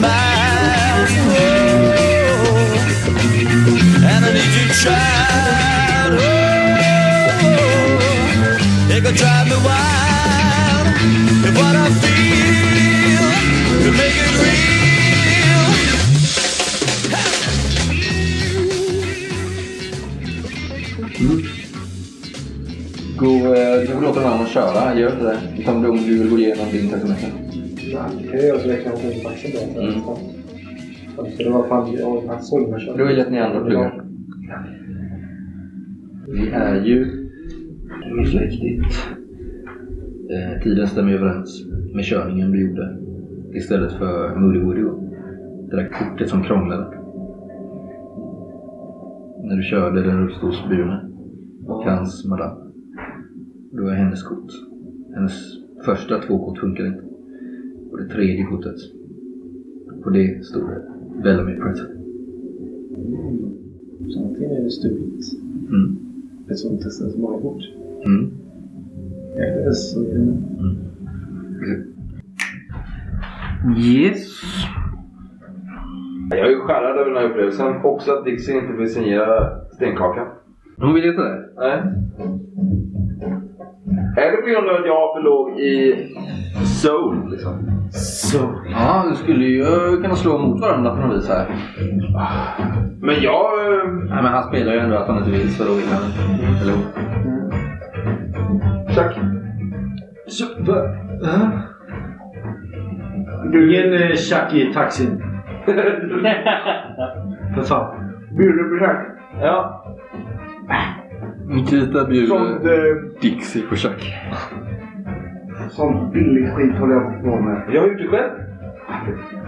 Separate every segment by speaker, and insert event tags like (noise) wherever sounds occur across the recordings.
Speaker 1: miles. Oh, and I need you child. Oh, it could drive me wild if what I feel could make it real.
Speaker 2: Gå, eh, du får låta någon annan köra, gör inte det. Utan om du vill gå igenom din taxameter.
Speaker 3: Jag göra så jag inte taxin då.
Speaker 2: Mm.
Speaker 3: Så det var fan jag
Speaker 2: vill jag att ni andra pluggar. Vi är ju mycket riktigt. Eh, tiden stämmer överens med körningen du gjorde. Istället för Moody Woody. Det där kortet som krånglade. När du körde den rullstolsburne och hans madame. Då är hennes kort. Hennes första två kort funkar inte. Och det tredje kortet. På det stod det Bellamy Pretzel.
Speaker 3: Så antingen är det stulit.
Speaker 2: Mm.
Speaker 3: Ett sånt testas många bort.
Speaker 2: Mm.
Speaker 3: Eller så är det...
Speaker 2: Yes.
Speaker 4: Jag är ju skärrad över den här upplevelsen. Också att Dixie inte vill signera stenkakan.
Speaker 2: Hon vill inte det?
Speaker 4: Nej. Är det på grund av att jag har för låg i soul liksom?
Speaker 2: Ja, du skulle ju kunna slå mot varandra på något vis här.
Speaker 4: Men jag... eh,
Speaker 2: Nej, men han spelar ju ändå att han inte vill så då vinner han. Eller hon.
Speaker 4: Tack.
Speaker 3: Ingen eh, tjack i taxin. (laughs) För fan.
Speaker 4: Bjuder du på tack?
Speaker 3: Ja.
Speaker 2: Nikita bjuder
Speaker 5: Sånt, eh,
Speaker 2: Dixie på tjack.
Speaker 5: sånt billigt skit håller jag på med.
Speaker 4: Jag har gjort det själv.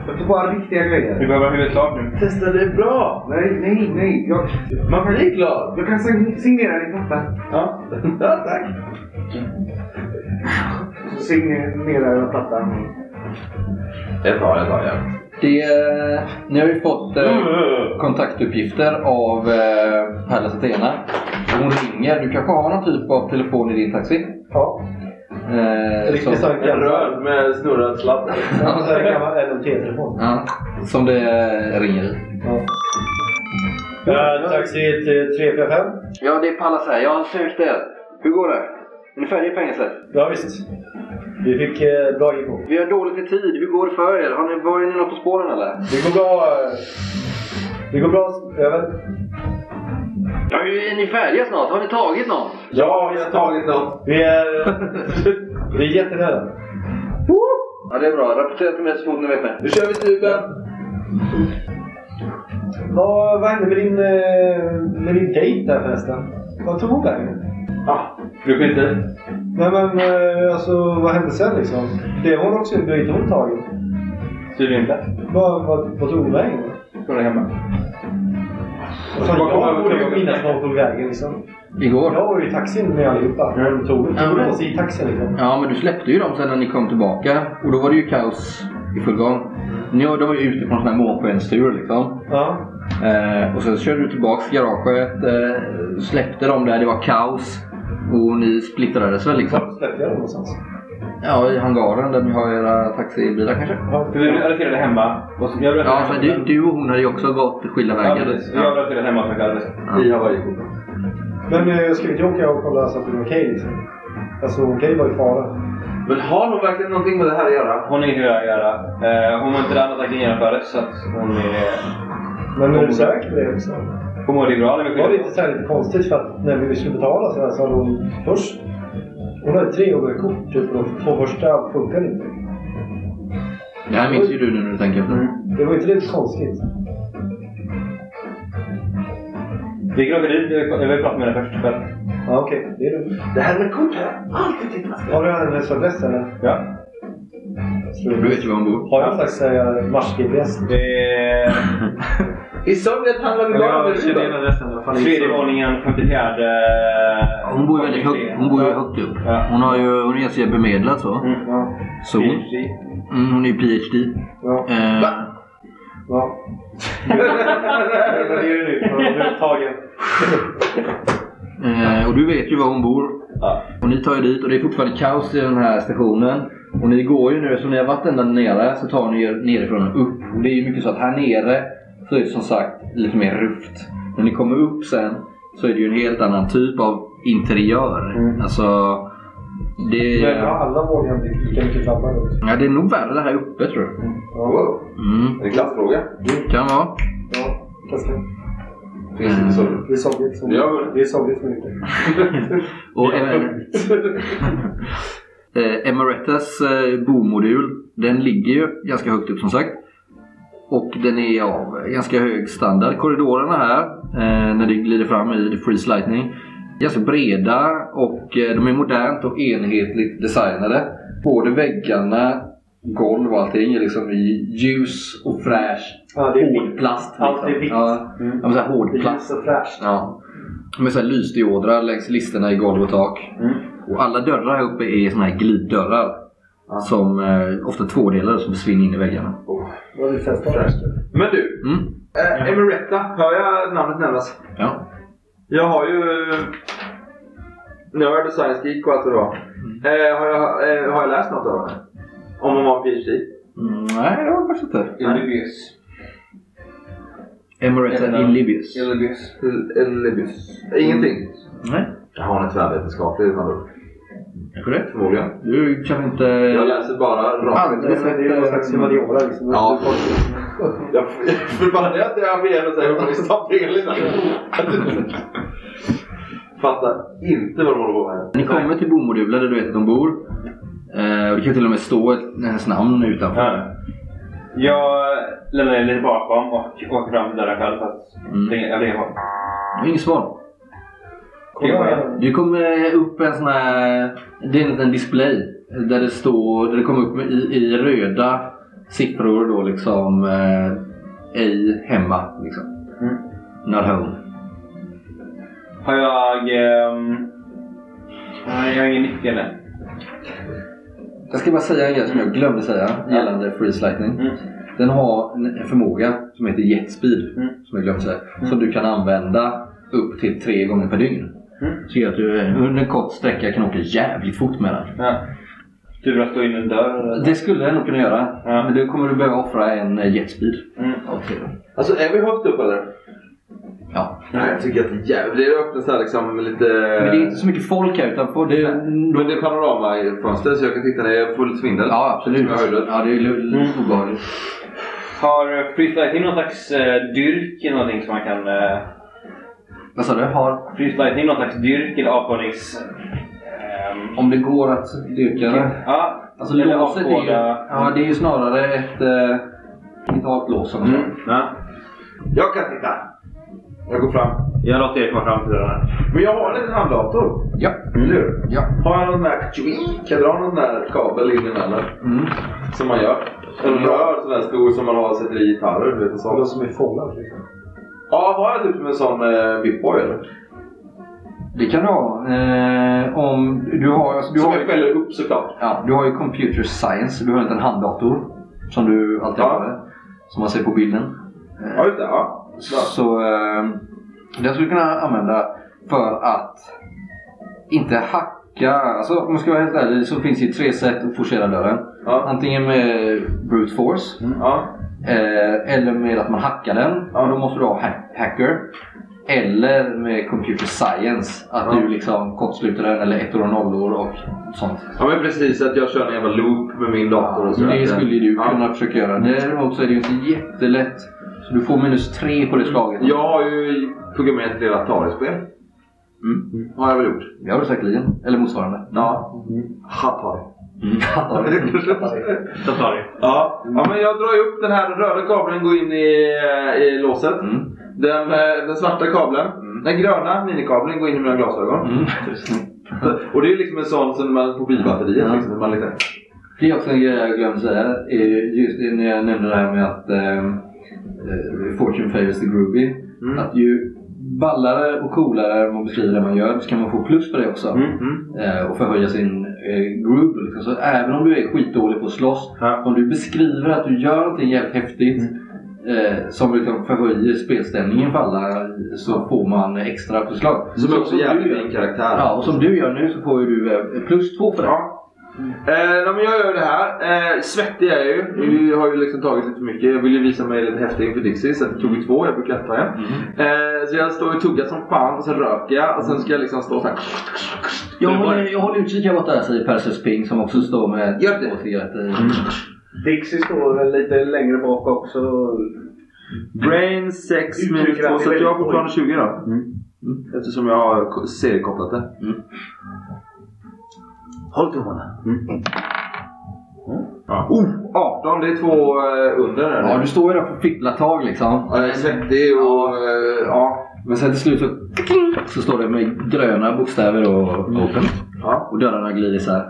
Speaker 5: Jag tar bara riktiga
Speaker 6: Vi
Speaker 5: grejer.
Speaker 6: behöver ha huvudet klart nu.
Speaker 4: Testa det är bra.
Speaker 5: Nej, nej, nej. Jag,
Speaker 4: Man blir glad.
Speaker 5: jag kan sign- signera din pappa.
Speaker 4: Ja. ja, tack.
Speaker 5: Så signerar jag plattan.
Speaker 4: Ett tag, ett tag, ja.
Speaker 2: Det, eh, ni har ju fått eh, kontaktuppgifter av eh, Pallas Athena. Hon ringer. Du kanske har någon typ av telefon i din taxi?
Speaker 3: Ja.
Speaker 2: Eh,
Speaker 3: Riktigt
Speaker 2: som,
Speaker 3: stark
Speaker 4: En röd med snurrad sladd.
Speaker 3: Här gammal LMT-telefon.
Speaker 2: ja, som det ringer i.
Speaker 3: Ja. taxi till 345.
Speaker 2: Ja, det är Pallas här. Jag har sökt er. Hur går det? Är ni färdiga i fängelset?
Speaker 3: Ja, visst. Vi fick eh, bra info.
Speaker 2: Vi har dåligt med tid. Hur går det för er? Har ni, var ni något på spåren eller?
Speaker 3: Det går bra. eh, Det går bra. Över.
Speaker 2: Ja, är ni färdiga snart? Har ni tagit någon?
Speaker 3: Ja,
Speaker 4: Vi har tagit något.
Speaker 3: vi är... (laughs) Vi är jättenära.
Speaker 2: Ja, det är bra. Rapportera till mig så fort ni vet med.
Speaker 4: Nu kör vi tuben.
Speaker 3: Vad, vad hände med din, eh, med din dejt där förresten? Vad tog hon vägen?
Speaker 4: Ah, du skiter
Speaker 3: Nej men eh, alltså vad hände sen liksom? Det var hon också bytte hon tag i.
Speaker 6: Tydligen inte.
Speaker 3: Vad, vad, vad tog hon vägen?
Speaker 6: Står det hemma.
Speaker 3: Alltså, jag borde ju minnas vad hon tog vägen liksom.
Speaker 2: Igår?
Speaker 3: Jag var ju i taxin med allihopa. Mm. Tog, tog hon
Speaker 2: men-
Speaker 3: oss i taxin liksom?
Speaker 2: Ja, men du släppte ju dem sen när ni kom tillbaka. Och då var det ju kaos i full gång. Ni de var ju ute på en sån här månskenstur liksom.
Speaker 3: Ja.
Speaker 2: Eh, och sen körde du tillbaka till garaget, eh, släppte dem där, det var kaos. Och ni splittrades väl liksom?
Speaker 3: Var släppte jag dem någonstans?
Speaker 2: Ja, i hangaren där ni har era taxibilar kanske?
Speaker 3: Ja.
Speaker 6: För vi arresterade hemma. Och så, jag
Speaker 2: Ja, så du, du och hon hade ju också gått skilda
Speaker 6: Ja,
Speaker 2: vägar.
Speaker 6: precis. Jag arresterad hemma som jag kallades.
Speaker 4: I Hawaii-skjorta.
Speaker 3: Men eh, ska vi inte åka och kolla så att det är okej liksom? Alltså okej var i fara.
Speaker 4: Men har hon verkligen någonting med det här att göra?
Speaker 6: Hon har ingenting med det att göra. Eh, hon var inte där när attacken genomfördes så att hon är...
Speaker 3: Men är du säker på det också?
Speaker 6: Hon mådde bra när vi
Speaker 3: Det var lite, så här, lite konstigt för att när vi skulle betala så, här, så hade hon först... Hon hade tre kort typ, och de två första funkade inte.
Speaker 2: Det här minns ju du nu när du tänker efter.
Speaker 3: Det var inte lite konstigt?
Speaker 6: Vi åka dit. Jag vill prata med henne först själv.
Speaker 3: Ja okej, det är lugnt.
Speaker 4: Det här med kort har jag alltid tittat på.
Speaker 3: Har du hennes adress eller?
Speaker 6: Ja.
Speaker 2: Du vet ju var hon bor.
Speaker 3: Har jag någon slags äh, mars-GPS?
Speaker 6: Det är (laughs)
Speaker 4: I Sovjet handlar vi bara med rubel.
Speaker 6: tredje våningen, 54...
Speaker 2: Hon bor ju väldigt högt, hon bor ju högt upp.
Speaker 6: Ja.
Speaker 2: Hon, har ju, hon är ganska bemedlad så.
Speaker 6: Mm.
Speaker 3: Ja.
Speaker 2: Så hon,
Speaker 6: PhD.
Speaker 2: mm, hon är ju PhD.
Speaker 3: Ja.
Speaker 2: Eh. (laughs)
Speaker 3: Vad nu? Jag är tagen.
Speaker 2: eh, och du vet ju var hon bor.
Speaker 6: Ja.
Speaker 2: Och ni tar ju dit och det är fortfarande kaos i den här stationen. Och ni går ju nu, eftersom ni har varit ända nere så tar ni er nerifrån och upp. Och det är ju mycket så att här nere så är det som sagt lite mer ruft. När ni kommer upp sen så är det ju en helt annan typ av interiör.
Speaker 3: Mm.
Speaker 2: Alltså... Det,
Speaker 3: Men har alla våningar lika mycket lampor?
Speaker 2: ja, det är nog värre här uppe tror jag.
Speaker 3: Ja.
Speaker 4: Wow.
Speaker 2: Mm.
Speaker 4: Är det klassfråga?
Speaker 2: Kan vara.
Speaker 3: Ja, ganska.
Speaker 4: Finns det
Speaker 3: är Sovjet som,
Speaker 4: Det
Speaker 3: är Sovjet som gjort (laughs) det.
Speaker 2: Och även, (laughs) Eh, Emeritus eh, bomodul, den ligger ju ganska högt upp som sagt. Och den är av ganska hög standard. Korridorerna här, eh, när det glider fram i The Freeze Lightning, är ganska breda och eh, de är modernt och enhetligt designade. Både väggarna, golv och allting är liksom i ljus och fräsch
Speaker 3: Ja, vitt.
Speaker 2: hård plast.
Speaker 3: Allt är
Speaker 2: liksom.
Speaker 3: vitt.
Speaker 2: Ja,
Speaker 3: Mm.
Speaker 2: ja, här hård
Speaker 3: Det är
Speaker 2: plast.
Speaker 3: ljust och fräscht.
Speaker 2: Ja. Med så här lysdiodrar längs listerna i golv och tak.
Speaker 3: Mm.
Speaker 2: Och alla dörrar här uppe är såna här gliddörrar. Som eh, ofta tvådelade som försvinner in i väggarna.
Speaker 3: Vad testa?
Speaker 4: Men du,
Speaker 2: Mm.
Speaker 4: äh, Emeretta, hör jag namnet nämnas?
Speaker 2: Ja.
Speaker 4: Jag har ju Nörd och Science Geek och allt vad det var. Eh, har, jag, eh, har jag läst något av det? Om hon var en PhD?
Speaker 2: Mm, nej, det var det faktiskt inte.
Speaker 6: Illubius.
Speaker 2: Emerita
Speaker 6: Eller-
Speaker 2: Illibius.
Speaker 6: Illubius.
Speaker 4: Elibus? Ingenting?
Speaker 2: Nej,
Speaker 4: Jag har en tvärvetenskaplig med andra
Speaker 2: är det
Speaker 4: Förmodligen.
Speaker 2: Du kan inte...
Speaker 4: Jag läser bara rakt.
Speaker 2: Aldrig
Speaker 3: Det är någon slags humaniora liksom.
Speaker 4: Ja. (laughs) Jag, för bara det att jag ber och säger humanistavdelning. Fattar inte vad de håller på med.
Speaker 2: Ni kommer till bomodulen där du vet att de bor. Eh, och det kan till och med stå ett, hennes namn utanför.
Speaker 6: Ja. Jag lämnar er lite bakom och åker fram till dörren själv för att
Speaker 2: Mm.
Speaker 6: jag ringer på.
Speaker 2: Det är inget svar.
Speaker 3: Kolla.
Speaker 2: Du kommer upp en sån här... Det är en liten display. Där det står... Där det kommer upp i, i röda siffror då liksom... Eh, ej hemma liksom.
Speaker 6: Mm.
Speaker 2: Not home.
Speaker 6: Har jag... nej, jag har ingen nyckel än.
Speaker 2: Jag ska bara säga en grej som jag glömde säga gällande Freeze Lightning.
Speaker 6: Mm.
Speaker 2: Den har en, en förmåga som heter Jet Speed.
Speaker 6: Mm.
Speaker 2: Som jag glömde säga. Som du kan använda upp till tre gånger per dygn.
Speaker 6: Mm.
Speaker 2: Så gör att du eh, under en kort sträcka kan åka jävligt fort med den.
Speaker 6: Ja. Tur att stå in en dörr eller?
Speaker 2: Det skulle den nog kunna göra.
Speaker 6: Ja.
Speaker 2: Men då kommer du behöva offra en eh, Jet Speed.
Speaker 6: Mm.
Speaker 2: tre.
Speaker 4: Alltså är vi högt upp eller?
Speaker 2: Ja.
Speaker 4: Nej, jag tycker att det är jävligt... Det är öppet såhär liksom med lite...
Speaker 2: Men det är inte så mycket folk här utan får det...
Speaker 4: Men det är panoramafönster så jag kan titta ner. Jag får lite svindel.
Speaker 2: Ja absolut.
Speaker 4: Jag.
Speaker 2: Ja det är lu-
Speaker 6: Mm.
Speaker 2: obehagligt.
Speaker 6: Har Freeze någon slags eh, dyrk eller någonting som man kan...
Speaker 2: Vad sa du? Har?
Speaker 6: Freeze någon slags dyrk eller avkodnings... ehm,
Speaker 2: Om det går att dyrka det?
Speaker 6: ja,
Speaker 2: Alltså
Speaker 6: eller
Speaker 2: låset är ju,
Speaker 6: avkoda...
Speaker 2: ja, det är ju snarare ett eh, digitalt lås som
Speaker 6: Mm.
Speaker 2: mm.
Speaker 6: Ja.
Speaker 4: Jag kan titta. Jag går fram.
Speaker 6: Jag låter er komma fram till dörren här.
Speaker 4: Men jag har en liten handdator.
Speaker 2: Ja.
Speaker 4: Eller hur?
Speaker 2: Ja.
Speaker 4: Har jag någon där... Kan jag dra någon där kabel in i den eller?
Speaker 2: Mm.
Speaker 4: Som man gör. En rör sån där stor som man har sätter i gitarrer. Du vet en sån.
Speaker 3: Sådana som är fållar liksom.
Speaker 4: Ja, har jag typ som en sån eh, Bitboy eller?
Speaker 2: Det kan du ha. Eh, om du har, alltså, du,
Speaker 4: som
Speaker 2: har
Speaker 4: jag fäller upp såklart.
Speaker 2: ja, du har ju computer science. Du har inte en handdator. Som du alltid
Speaker 4: Ja.
Speaker 2: har. Som man ser på bilden. Eh,
Speaker 4: Ja, just det. Ja.
Speaker 2: Så eh, den skulle du kunna använda för att inte hacka. Alltså om man ska vara helt ärlig så finns det tre sätt att forcera dörren.
Speaker 4: Ja.
Speaker 2: Antingen med brute force.
Speaker 4: Ja.
Speaker 2: Eh, eller med att man hackar den.
Speaker 4: Ja.
Speaker 2: Då måste du ha ha- hacker. Eller med computer science. Att
Speaker 4: Ja.
Speaker 2: du liksom kortsluter den eller ettor och nollor och sånt.
Speaker 4: ja, men precis. Att jag kör en jävla loop med min dator och så.
Speaker 2: det skulle du
Speaker 4: Ja.
Speaker 2: kunna försöka göra. Däremot så är det ju inte jättelätt. Så du får minus tre på det slaget.
Speaker 4: Jag har ju programmerat ett litet Atari-spel.
Speaker 2: Mm.
Speaker 4: Har jag väl gjort.
Speaker 2: Det har du säkerligen. Eller motsvarande.
Speaker 4: Ja.
Speaker 2: Mm.
Speaker 6: Så (laughs) tar det.
Speaker 4: Ja. ja, men jag drar ju upp den här röda kabeln går in i, i låset.
Speaker 2: Mm.
Speaker 4: Den, eh, den svarta kabeln,
Speaker 2: Mm.
Speaker 4: den gröna minikabeln går in i mina glasögon.
Speaker 2: Mm. (laughs)
Speaker 4: Och det är liksom en sån som man på bilbatteriet.
Speaker 2: Ja.
Speaker 4: Liksom, man liksom,
Speaker 2: Det är också en grej jag glömde säga. Just det när jag nämnde det här med att eh, eh, Fortune favors the groovy.
Speaker 4: Mm.
Speaker 2: Att ju ballare och coolare man beskriver det man gör så kan man få plus på det också.
Speaker 4: mm, mm.
Speaker 2: Eh, och förhöja sin eh, groove. Liksom. Så även om du är skitdålig på att slåss.
Speaker 6: Ja.
Speaker 2: Om du beskriver att du gör någonting jävligt häftigt. Eh, som liksom förhöjer spelstämningen för alla så får man extra förslag.
Speaker 4: Som är också
Speaker 2: gör-
Speaker 4: fin karaktär.
Speaker 2: Ja, och som du gör nu så får ju du eh, plus två för det.
Speaker 4: Ja. Eh, men jag gör det här. Eh, svettig är jag ju. Jag har ju liksom tagit lite för mycket. Jag vill ju visa mig lite häftig inför Dixie så jag tog ju två. Jag brukar alltid ta en. Eh, så jag står och tuggar som fan och sen röker jag och sen ska jag liksom stå så här.
Speaker 2: Jag håller, jag håller utkik här borta, säger Perseus Ping som också står med två cigaretter.
Speaker 3: Mm. Dixie står väl lite längre bak också.
Speaker 4: Brain 6 minus
Speaker 3: Uttrycker
Speaker 4: 2
Speaker 3: att det
Speaker 4: så jag har fortfarande 20 då. Mm. Eftersom jag har ko- seriekopplat det.
Speaker 6: Håll tummarna.
Speaker 4: Ja. Oh, 18, det är två eh, under där.
Speaker 2: Ja, du står ju där på fipplatag liksom.
Speaker 4: Ja, jag är svettig och... eh, ja.
Speaker 2: Men sen till slut så, så står det med gröna bokstäver och open.
Speaker 4: Ja.
Speaker 2: Och dörrarna glider isär.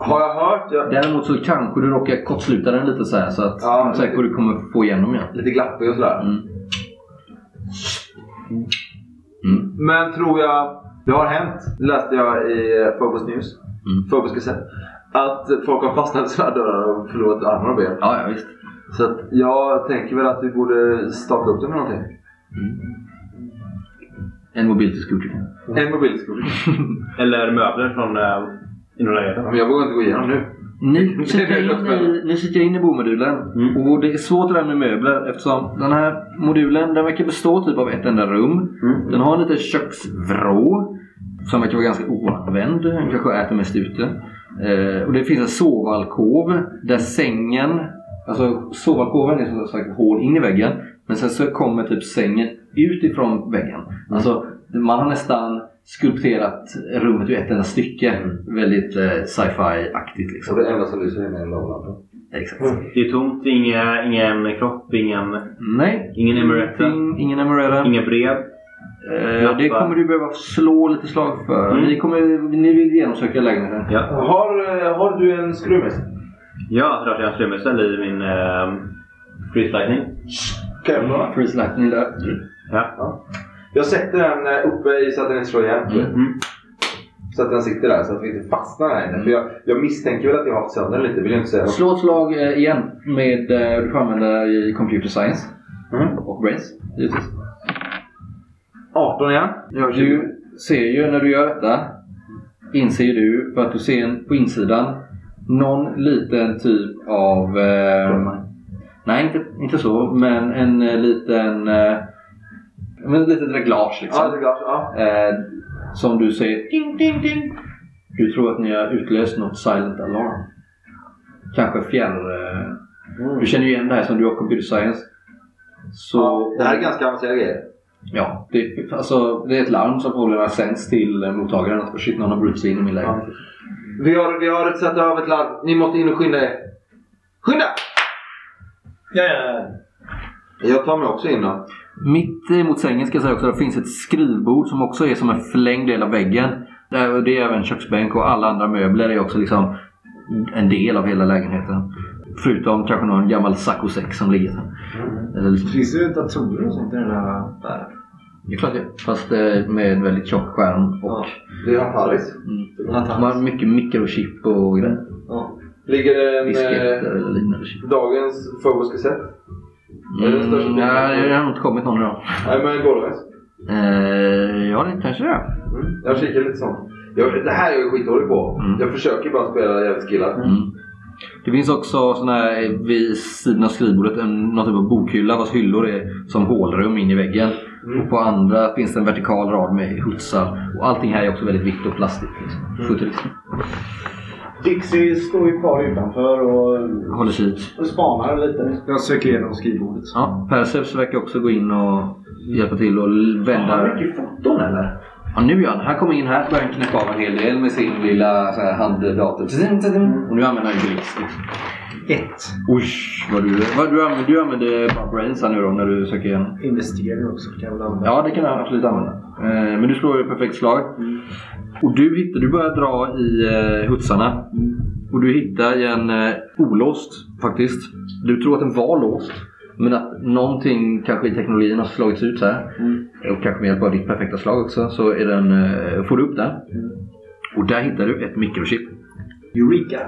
Speaker 4: Har jag hört? Jag,
Speaker 2: Däremot så kanske du råkar kortsluta den lite så här så att
Speaker 4: Ja,
Speaker 2: jag är inte säker på att du kommer få igenom igen.
Speaker 4: lite glappig och sådär.
Speaker 2: Mm. Mm.
Speaker 4: Men tror jag... Det har hänt, läste jag i eh, Phobos News.
Speaker 2: Mm.
Speaker 4: Att folk har fastnat i sådana dörrar och förlorat armar och ben.
Speaker 2: Ja, ja visst.
Speaker 4: Så att jag tänker väl att vi borde staka upp det med någonting.
Speaker 2: En mobility scooter.
Speaker 4: En mobilskola. (laughs)
Speaker 6: Eller möbler från äh, inom lägenheten.
Speaker 4: Men jag vågar inte gå igenom nu.
Speaker 2: Ni (laughs) sitter in i, ni sitter in i bomodulen
Speaker 6: Mm.
Speaker 2: och det är svårt det där med möbler eftersom den här modulen den verkar bestå typ av ett enda rum.
Speaker 6: Mm.
Speaker 2: Den har en liten köksvrå som verkar vara ganska oanvänd. Den kanske äter mest ute. Eh, och det finns en sovalkov där sängen, alltså sovalkoven är som sagt hål in i väggen. Men sen så kommer typ sängen ut ifrån väggen. Alltså man har nästan skulpterat rummet i ett enda stycke. Väldigt eh, sci-fi-aktigt
Speaker 4: Så
Speaker 2: liksom.
Speaker 4: det enda som lyser är med en lampa.
Speaker 2: Exakt.
Speaker 6: Det är tomt, inga, ingen kropp, ingen,
Speaker 2: Nej.
Speaker 6: ingen emeretta,
Speaker 2: ingen emeretta.
Speaker 6: inga brev.
Speaker 2: Eh, det kommer du behöva slå lite slag för.
Speaker 6: Mm.
Speaker 2: Ni, kommer, ni vill genomsöka lägenheten.
Speaker 6: Ja,
Speaker 4: Har, eh, har du en skruvmejsel?
Speaker 6: jag har en skruvmejsel i min äh, freeze lightning.
Speaker 4: Kan?
Speaker 2: Freeze lightning där.
Speaker 6: Ja.
Speaker 4: Jag sätter den eh, uppe i så att den inte slår igen.
Speaker 6: Mm.
Speaker 4: Så att den sitter där så att vi inte fastnar här inne. För jag, jag misstänker väl att jag har haft sönder den lite. Vill jag inte säga.
Speaker 2: Slå ett slag eh, igen med eh, du får använda i computer science.
Speaker 4: Mm.
Speaker 2: Och brains givetvis.
Speaker 4: 18 igen. Jag har 20.
Speaker 2: Du ser ju när du gör detta inser du för att du ser på insidan någon liten typ av eh, Nej inte, inte så men en eh, liten eh, men ett litet reglage liksom.
Speaker 4: Ja, klart. Ja.
Speaker 2: Eh, som du säger ding, ding, ding. Du tror att ni har utlöst något silent alarm. Kanske fjärr... Eh, Du känner ju igen det här som du har computer science. Så,
Speaker 4: Ja, det här är ganska avancerade grejer.
Speaker 2: Ja, det, alltså, det är ett larm som förmodligen har sänds till mottagaren att shit, någon har brutit sig in i min lägenhet.
Speaker 4: Vi har, vi har satt av ett larm. Ni måste in och skynda er. Skynda!
Speaker 3: Ja, ja, ja.
Speaker 4: Jag tar mig också in då.
Speaker 2: Mitt emot sängen ska jag säga också att det finns ett skrivbord som också är som en förlängd del av väggen. Det är även köksbänk och alla andra möbler är också liksom en del av hela lägenheten. Förutom kanske någon gammal Sacco 6 som ligger där. Eller liksom,
Speaker 3: Finns det datorer och sånt i den här världen?
Speaker 2: det är klart det. Fast eh, med en väldigt tjock skärm och
Speaker 4: Det är Antalis.
Speaker 2: mm, de har mycket mikrochip och grejer.
Speaker 3: Ja.
Speaker 4: Ligger det en
Speaker 2: Disketter
Speaker 4: eh,
Speaker 2: eller liknande chip.
Speaker 4: dagens Phobos kassett? Är det den
Speaker 2: Mm, nej, det har inte kommit någon idag.
Speaker 4: Nej, men gårdagens.
Speaker 2: Eh, ja, det kanske det är.
Speaker 4: Mm. Jag kikar lite sånt. Jag, det här är jag skitdålig på.
Speaker 2: Mm.
Speaker 4: Jag försöker bara spela jävligt skillad.
Speaker 2: Mm. Det finns också såna här eh, vid sidan av skrivbordet en, någon typ av bokhylla vars hyllor är som hålrum in i väggen.
Speaker 4: Mm.
Speaker 2: Och på andra finns det en vertikal rad med hutsar. Och allting här är också väldigt vitt och plastigt. Liksom.
Speaker 4: Mm.
Speaker 2: Futuristiskt.
Speaker 3: Dixie står ju kvar utanför och,
Speaker 2: Håller kik.
Speaker 3: och spanar lite. Jag söker igenom skrivbordet.
Speaker 2: Ja, Perseus verkar också gå in och hjälpa till och vända...
Speaker 3: Har han mycket foton eller?
Speaker 2: Ja, nu gör han. Han kommer in här börjar han knäppa av en hel del med sin lilla så här, handdator. Och nu använder han. Liksom.
Speaker 3: Ett.
Speaker 2: Usch, vad du, vad du, använder, du använder bara brains här nu då när du söker igenom.
Speaker 3: Investering också kan jag väl använda.
Speaker 2: Ja, det kan jag absolut använda. Eh, men du slår ju perfekt slag. Och du hittar, du börjar dra i eh, hutsarna. Och du hittar en eh, olåst faktiskt. Du tror att den var låst. Men att någonting kanske i teknologin har slagits ut här. Och kanske med hjälp av ditt perfekta slag också. Så är den, eh, får du upp den. Och där hittar du ett mikrochip.
Speaker 3: Eureka!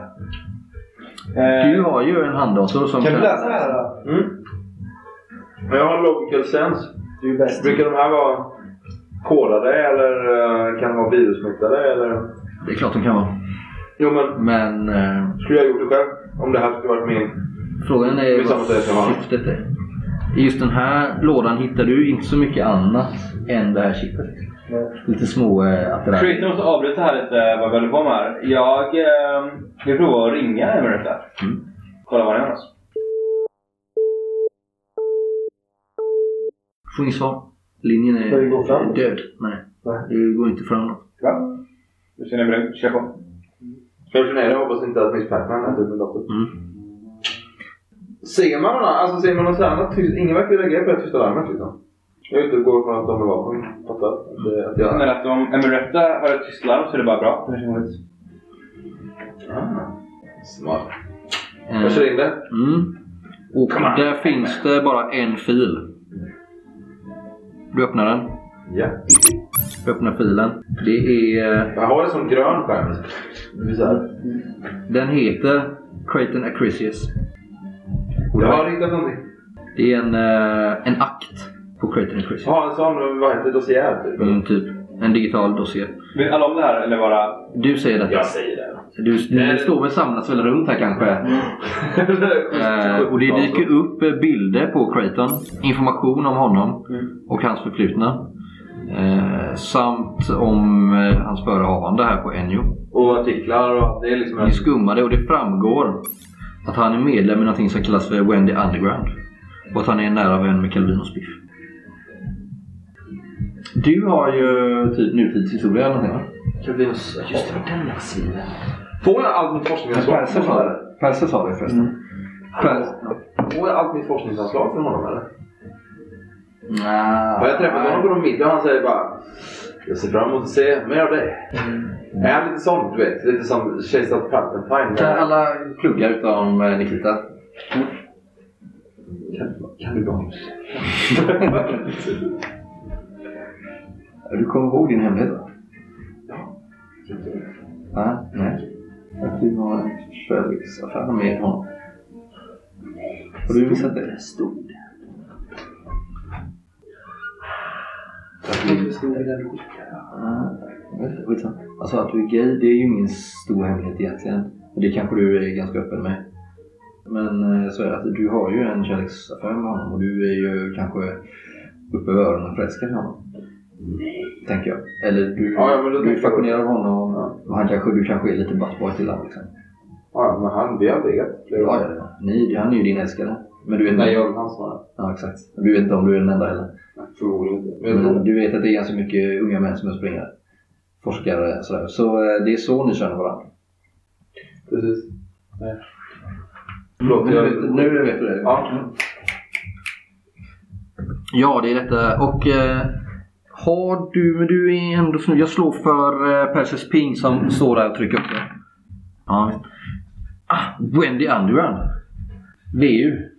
Speaker 2: Du har ju en handdator som
Speaker 3: Kan du läsa det här då?
Speaker 4: Mm. Men jag har logical sense.
Speaker 3: Du är bäst.
Speaker 4: Brukar de här vara kodade eller eh, kan de vara virussmittade? Eller?
Speaker 2: Det är klart de kan vara.
Speaker 4: Jo men,
Speaker 2: Men eh,
Speaker 4: skulle jag gjort det själv? Om det här skulle varit min...
Speaker 2: frågan är
Speaker 4: Det
Speaker 2: vad syftet är. I just den här lådan hittar du inte så mycket annat än det här chippet. Lite små äh, attiraljer.
Speaker 6: Creator måste avbryta här lite vad vi håller på med här. Jag eh, vill prova att ringa Emeryt där.
Speaker 2: Mm.
Speaker 6: Kolla var han är någonstans.
Speaker 2: Får inget svar. Linjen är död. Nej,
Speaker 3: Nej.
Speaker 2: det går inte framåt.
Speaker 6: Va? Du ser Emeryt ut. Kör på.
Speaker 4: Jag turnera? Jag hoppas inte att Miss Pac-Man äter upp min dator.
Speaker 2: Mm.
Speaker 4: Ser man någon alltså ser man någon annat tyst? Ingen verkar reagera på det tysta larmet liksom. Jag utgår från att de är vapen. Fattar? Att, det- att
Speaker 6: Jag menar att om Emeretta har ett tyst larm så är det bara bra. Det.
Speaker 4: Ah, smart.
Speaker 2: Eh,
Speaker 4: Jag kör in det.
Speaker 2: Mm. Och där finns det bara en fil. Du öppnar den.
Speaker 4: Ja.
Speaker 2: Du öppnar filen. Det är...
Speaker 4: Jag har en sån grön skärm. Det.
Speaker 2: Den heter Creighton Acrisius.
Speaker 4: Jag
Speaker 2: det
Speaker 4: har hittat någonting.
Speaker 2: Det är en, eh, en akt på Creighton Acrisius.
Speaker 4: Jag har en sån, vad heter det, typ.
Speaker 2: Mm, typ. En digital dossier.
Speaker 6: Vet alla om det här eller bara...
Speaker 2: Du säger detta.
Speaker 4: Jag säger det.
Speaker 2: Du,
Speaker 4: Nej.
Speaker 2: det står väl samlas väl runt här kanske. (laughs) Eh, och det dyker upp eh, bilder på Creighton. Information om honom och hans förflutna. Eh, samt om eh, hans förehavande här på Enjo.
Speaker 4: Och artiklar och. Det är liksom
Speaker 2: Ni skummade och det framgår att han är medlem i någonting som kallas för Wendy Underground. Och att han är en nära vän med Calvin och Spiff. Du har ju typ nutidshistoria eller någonting va?
Speaker 4: Calvinus... Just det, var den jag skriver. Får jag allt mitt forskningsanslag?
Speaker 2: Perser sa det. Perser sa det förresten. Pers-
Speaker 4: Får jag allt mitt forskningsanslag från honom eller?
Speaker 2: Nja.
Speaker 4: Har jag träffat honom på någon middag och han säger bara Jag ser fram emot att se mer av dig. Är han lite sån, du vet? Lite som Kejsar Palpatine.
Speaker 2: Kan alla plugga utom eh, Nikita?
Speaker 4: Kan du bara...
Speaker 2: Du kommer ihåg din hemlighet? Ja. Nej. Att du har en kärleksaffär med honom. Har du missat det? Stod Ja, skitsamma. Alltså att du är gay, det är ju ingen stor hemlighet egentligen. Och Det kanske du är ganska öppen med. Men eh, så är det att du har ju en kärleksaffär med honom och du är ju kanske uppe över öronen förälskad i honom. Tänker jag. Eller du,
Speaker 4: Ja, ja,
Speaker 2: du är fascinerad av honom och han kanske, du kanske är lite buttboy till honom. Liksom.
Speaker 4: Ja, men han, vi har legat flera
Speaker 2: Ja, ja, ja. Ni, han är ju din älskare. Men du vet
Speaker 4: Nej, jag vill hans svara.
Speaker 2: Ja, exakt. Du vet inte om du är den enda heller.
Speaker 4: Förmodligen inte. Men
Speaker 2: du vet att det är ganska mycket unga män som är springare. Forskare sådär. Så eh, det är så ni känner varandra.
Speaker 4: Precis. Nej. Förlåt,
Speaker 2: Nu
Speaker 4: jag...
Speaker 2: vet, nu vet du det.
Speaker 4: Ja.
Speaker 2: Ja, det är detta. Och eh, har du, men du är ändå snygg. Jag slår för eh, Perseus Ping som står där och trycker upp det. Ja. Ah, Wendy Underground. VU.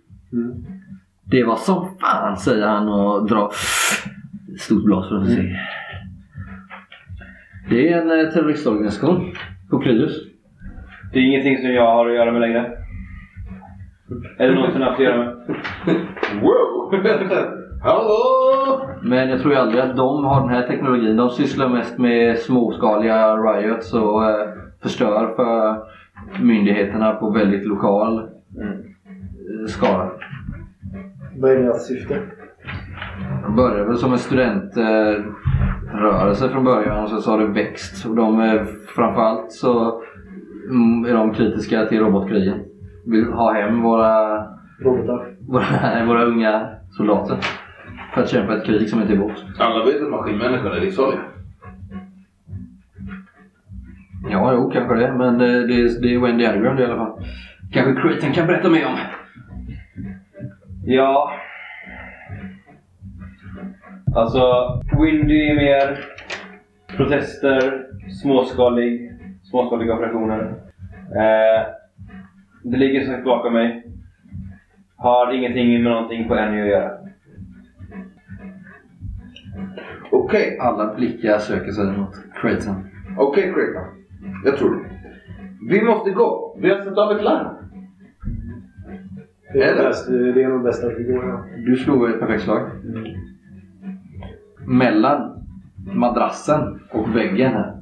Speaker 2: Det var som fan säger han och drar stort blås för att se. Det är en eh, terroristorganisation på Kryus.
Speaker 6: Det är ingenting som jag har att göra med längre. Eller någonsin haft att göra med.
Speaker 4: Wow! (laughs) Hallå!
Speaker 2: Men jag tror ju aldrig att de har den här teknologin. De sysslar mest med småskaliga riots och eh, förstör för myndigheterna på väldigt lokal eh, skala.
Speaker 3: Vad är deras syfte?
Speaker 2: De började väl som en studentrörelse eh, rörelse från början och sen så har det växt. Och de är, framförallt så mm, är de kritiska till robotkrigen. Vill ha hem våra,
Speaker 3: Robotar?
Speaker 2: våra, (laughs) våra unga soldater. För att kämpa ett krig som inte är vårt.
Speaker 4: Alla vet att maskinmänniskan är livsfarlig.
Speaker 2: Ja, jo, kanske det. Men det, det, det är Wendy Underground i alla fall. Kanske Creighton kan berätta mer om.
Speaker 6: Ja. Alltså, Windy är mer protester, småskalig, småskaliga operationer. Eh, det ligger som sagt bakom mig. Har ingenting med någonting på Annie att göra.
Speaker 4: Okej,
Speaker 2: Alla blickar söker sig mot Creighton.
Speaker 4: okej Creighton. Jag tror det. Vi måste gå. Vi har satt av ett larm.
Speaker 3: Det är, bäst, det är nog bäst att vi går. Ja.
Speaker 2: Du slog ett perfekt slag. Mellan madrassen och väggen här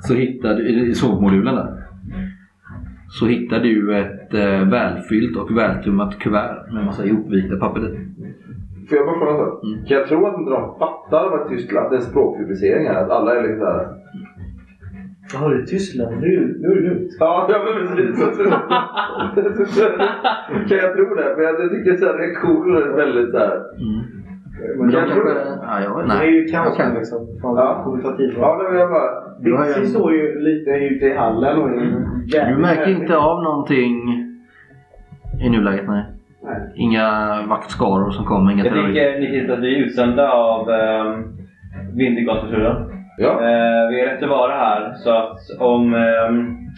Speaker 2: så hittar du, i sovmodulen där, så hittar du ett eh, välfyllt och vältummat kuvert med massa ihopvikta papper i.
Speaker 4: Får jag bara fråga en sak?
Speaker 2: Mm.
Speaker 4: Kan jag tro att inte de fattar vad Tyskland, det är en språkpublicering här? Att alla är liksom såhär...
Speaker 3: Jaha, det är Tyskland. Nu, nu är det lugnt.
Speaker 4: Ja, ja men precis. (laughs) Kan jag tro det? För jag, tycker så här, reaktionen är väldigt såhär...
Speaker 3: Men
Speaker 2: de
Speaker 4: jag tror
Speaker 2: kanske-
Speaker 4: det.
Speaker 2: Ja, jag,
Speaker 3: Det är ju kaos
Speaker 2: Jag kan-
Speaker 3: nu liksom. Fan,
Speaker 4: Ja.
Speaker 3: det kommer ta tid.
Speaker 4: Ja, nej, men jag bara...
Speaker 5: Dixie står ju lite ute i hallen och är
Speaker 2: Du märker inte av någonting i nuläget, nej.
Speaker 5: Nej.
Speaker 2: Inga vaktskaror som kommer, inga
Speaker 6: Jag tänker Nikita att vi är utsända av um, Vintergataturen.
Speaker 4: Ja.
Speaker 6: Eh, vi är rätt att vara här så att om, um,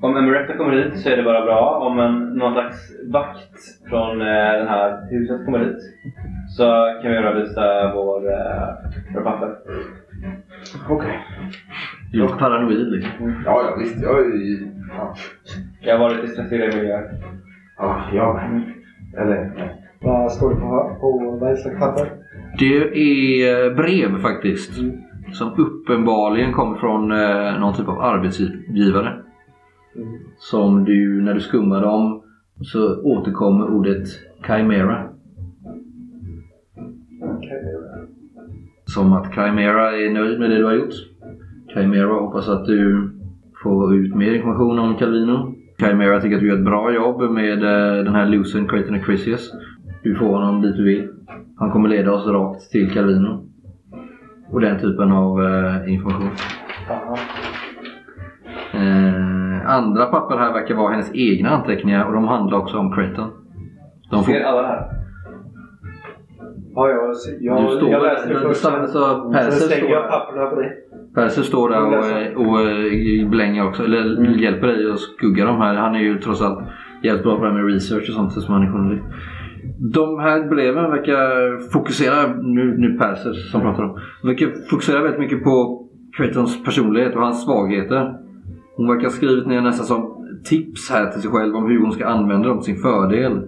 Speaker 6: om Emeretta kommer hit så är det bara bra. Om en, någon slags vakt från eh, det här huset kommer hit så kan vi rödvisa vår, uh, våra papper.
Speaker 5: Okej.
Speaker 2: Du är paranoid liksom.
Speaker 4: Ja, ja visst. Jag är ju... Ja.
Speaker 6: Jag har varit i stressiga miljöer.
Speaker 5: Ja, jag med. Eller, nej.
Speaker 3: Vad står det på, på det slags papper?
Speaker 2: Det är eh, brev faktiskt.
Speaker 3: Mm.
Speaker 2: Som uppenbarligen kommer från eh, någon typ av arbetsgivare.
Speaker 3: Mm.
Speaker 2: Som du, när du skummar dem, så återkommer ordet Chimera. Som att Chimera är nöjd med det du har gjort. Chimera hoppas att du får ut mer information om Calvino. Chimera tycker att du gör ett bra jobb med eh, den här Lucen, Creighton och Chrysius. Du får honom dit du vill. Han kommer leda oss rakt till Calvino. Och den typen av eh, information.
Speaker 3: Aha.
Speaker 2: Eh, andra papper här verkar vara hennes egna anteckningar och de handlar också om Creighton. De får,
Speaker 6: Ser alla det här?
Speaker 3: Ja, jag, jag,
Speaker 2: du står
Speaker 3: jag läste det först.
Speaker 2: så, så
Speaker 3: Sen
Speaker 2: Perser
Speaker 3: slänger
Speaker 2: står
Speaker 3: jag papperna på dig.
Speaker 2: Perser står där och, och, och blänger också, eller
Speaker 3: Mm.
Speaker 2: hjälper dig att skugga de här. Han är ju trots allt jävligt bra på det här med research och sånt som han är journalist. De här breven verkar fokusera, nu, nu Perser som pratar om, verkar fokusera väldigt mycket på Creightons personlighet och hans svagheter. Hon verkar ha skrivit ner nästan som tips här till sig själv om hur hon ska använda dem till sin fördel.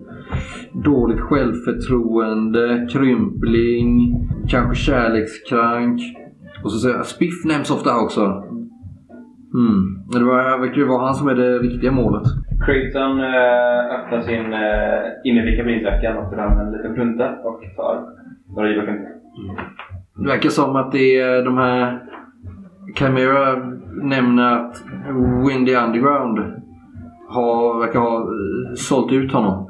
Speaker 2: Dåligt självförtroende, krympling, kanske kärlekskrank. Och så säger jag, Spiff nämns ofta också. Hmm. Det verkar ju vara han som är det riktiga målet.
Speaker 6: Creighton eh, öppnar sin eh, innerficka på jeansjackan och fram en liten plunta och tar några givböcker.
Speaker 2: Det verkar som att det är de här... Chimera nämner att Windy Underground har, verkar ha eh, sålt ut honom.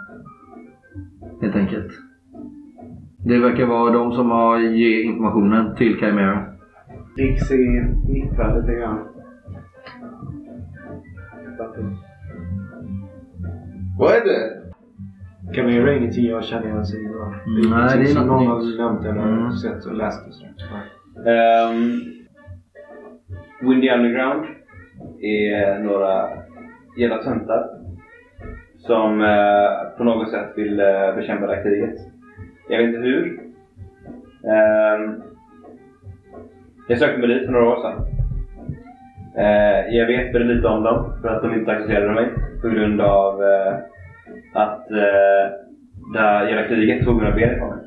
Speaker 2: Helt enkelt. Det verkar vara de som har ge informationen till Chimera.
Speaker 5: Dixie nipprar lite grann.
Speaker 4: Vad är det?
Speaker 3: Camera är ingenting jag känner igen sig i. va?
Speaker 2: Mm, nej,
Speaker 3: ingenting
Speaker 2: det är
Speaker 3: som
Speaker 2: något
Speaker 3: någon har nämnt eller
Speaker 2: Mm.
Speaker 3: sett och läst. Och.
Speaker 6: Ehm, Windy Underground är några jävla töntar som eh, på något sätt vill eh, bekämpa det här kriget. Jag vet inte hur. Ehm, jag sökte mig dit för några år sedan. Eh, jag vet väldigt lite om dem för att de inte accepterade mig på grund av eh, att eh, här jävla kriget tog mina ben ifrån mig.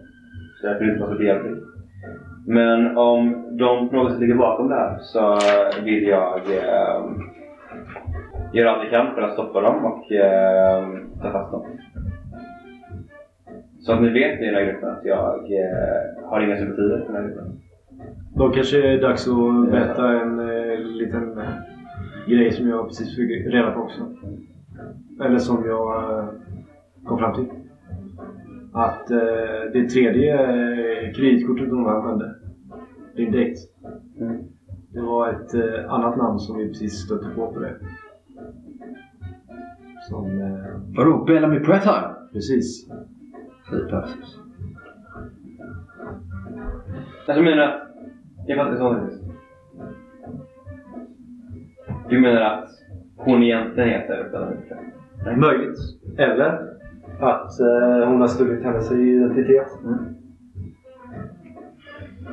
Speaker 6: Så jag kunde inte vara så behjälplig. Men om de på något sätt ligger bakom det här så vill jag eh, göra allt jag kan för att stoppa dem och eh, ta fast dem. Så att ni vet i den här gruppen att jag eh, har inga sympatier för den här gruppen.
Speaker 3: Då kanske det är dags att berätta en eh, liten eh, grej som jag precis fick reda på också. Eller som jag eh, kom fram till. Att eh, det tredje eh, kreditkortet hon använde, din dejt.
Speaker 6: Mm.
Speaker 3: Det var ett eh, annat namn som vi precis stötte på på det. Som... Eh,
Speaker 2: Vadå? Bellamy Prettar?
Speaker 3: precis.
Speaker 2: Säger Persis.
Speaker 6: Alltså menar att... Jag fattar inte sånt. Du menar att hon egentligen heter Bellamy
Speaker 3: Möjligt. Eller att eh, hon har stulit hennes identitet.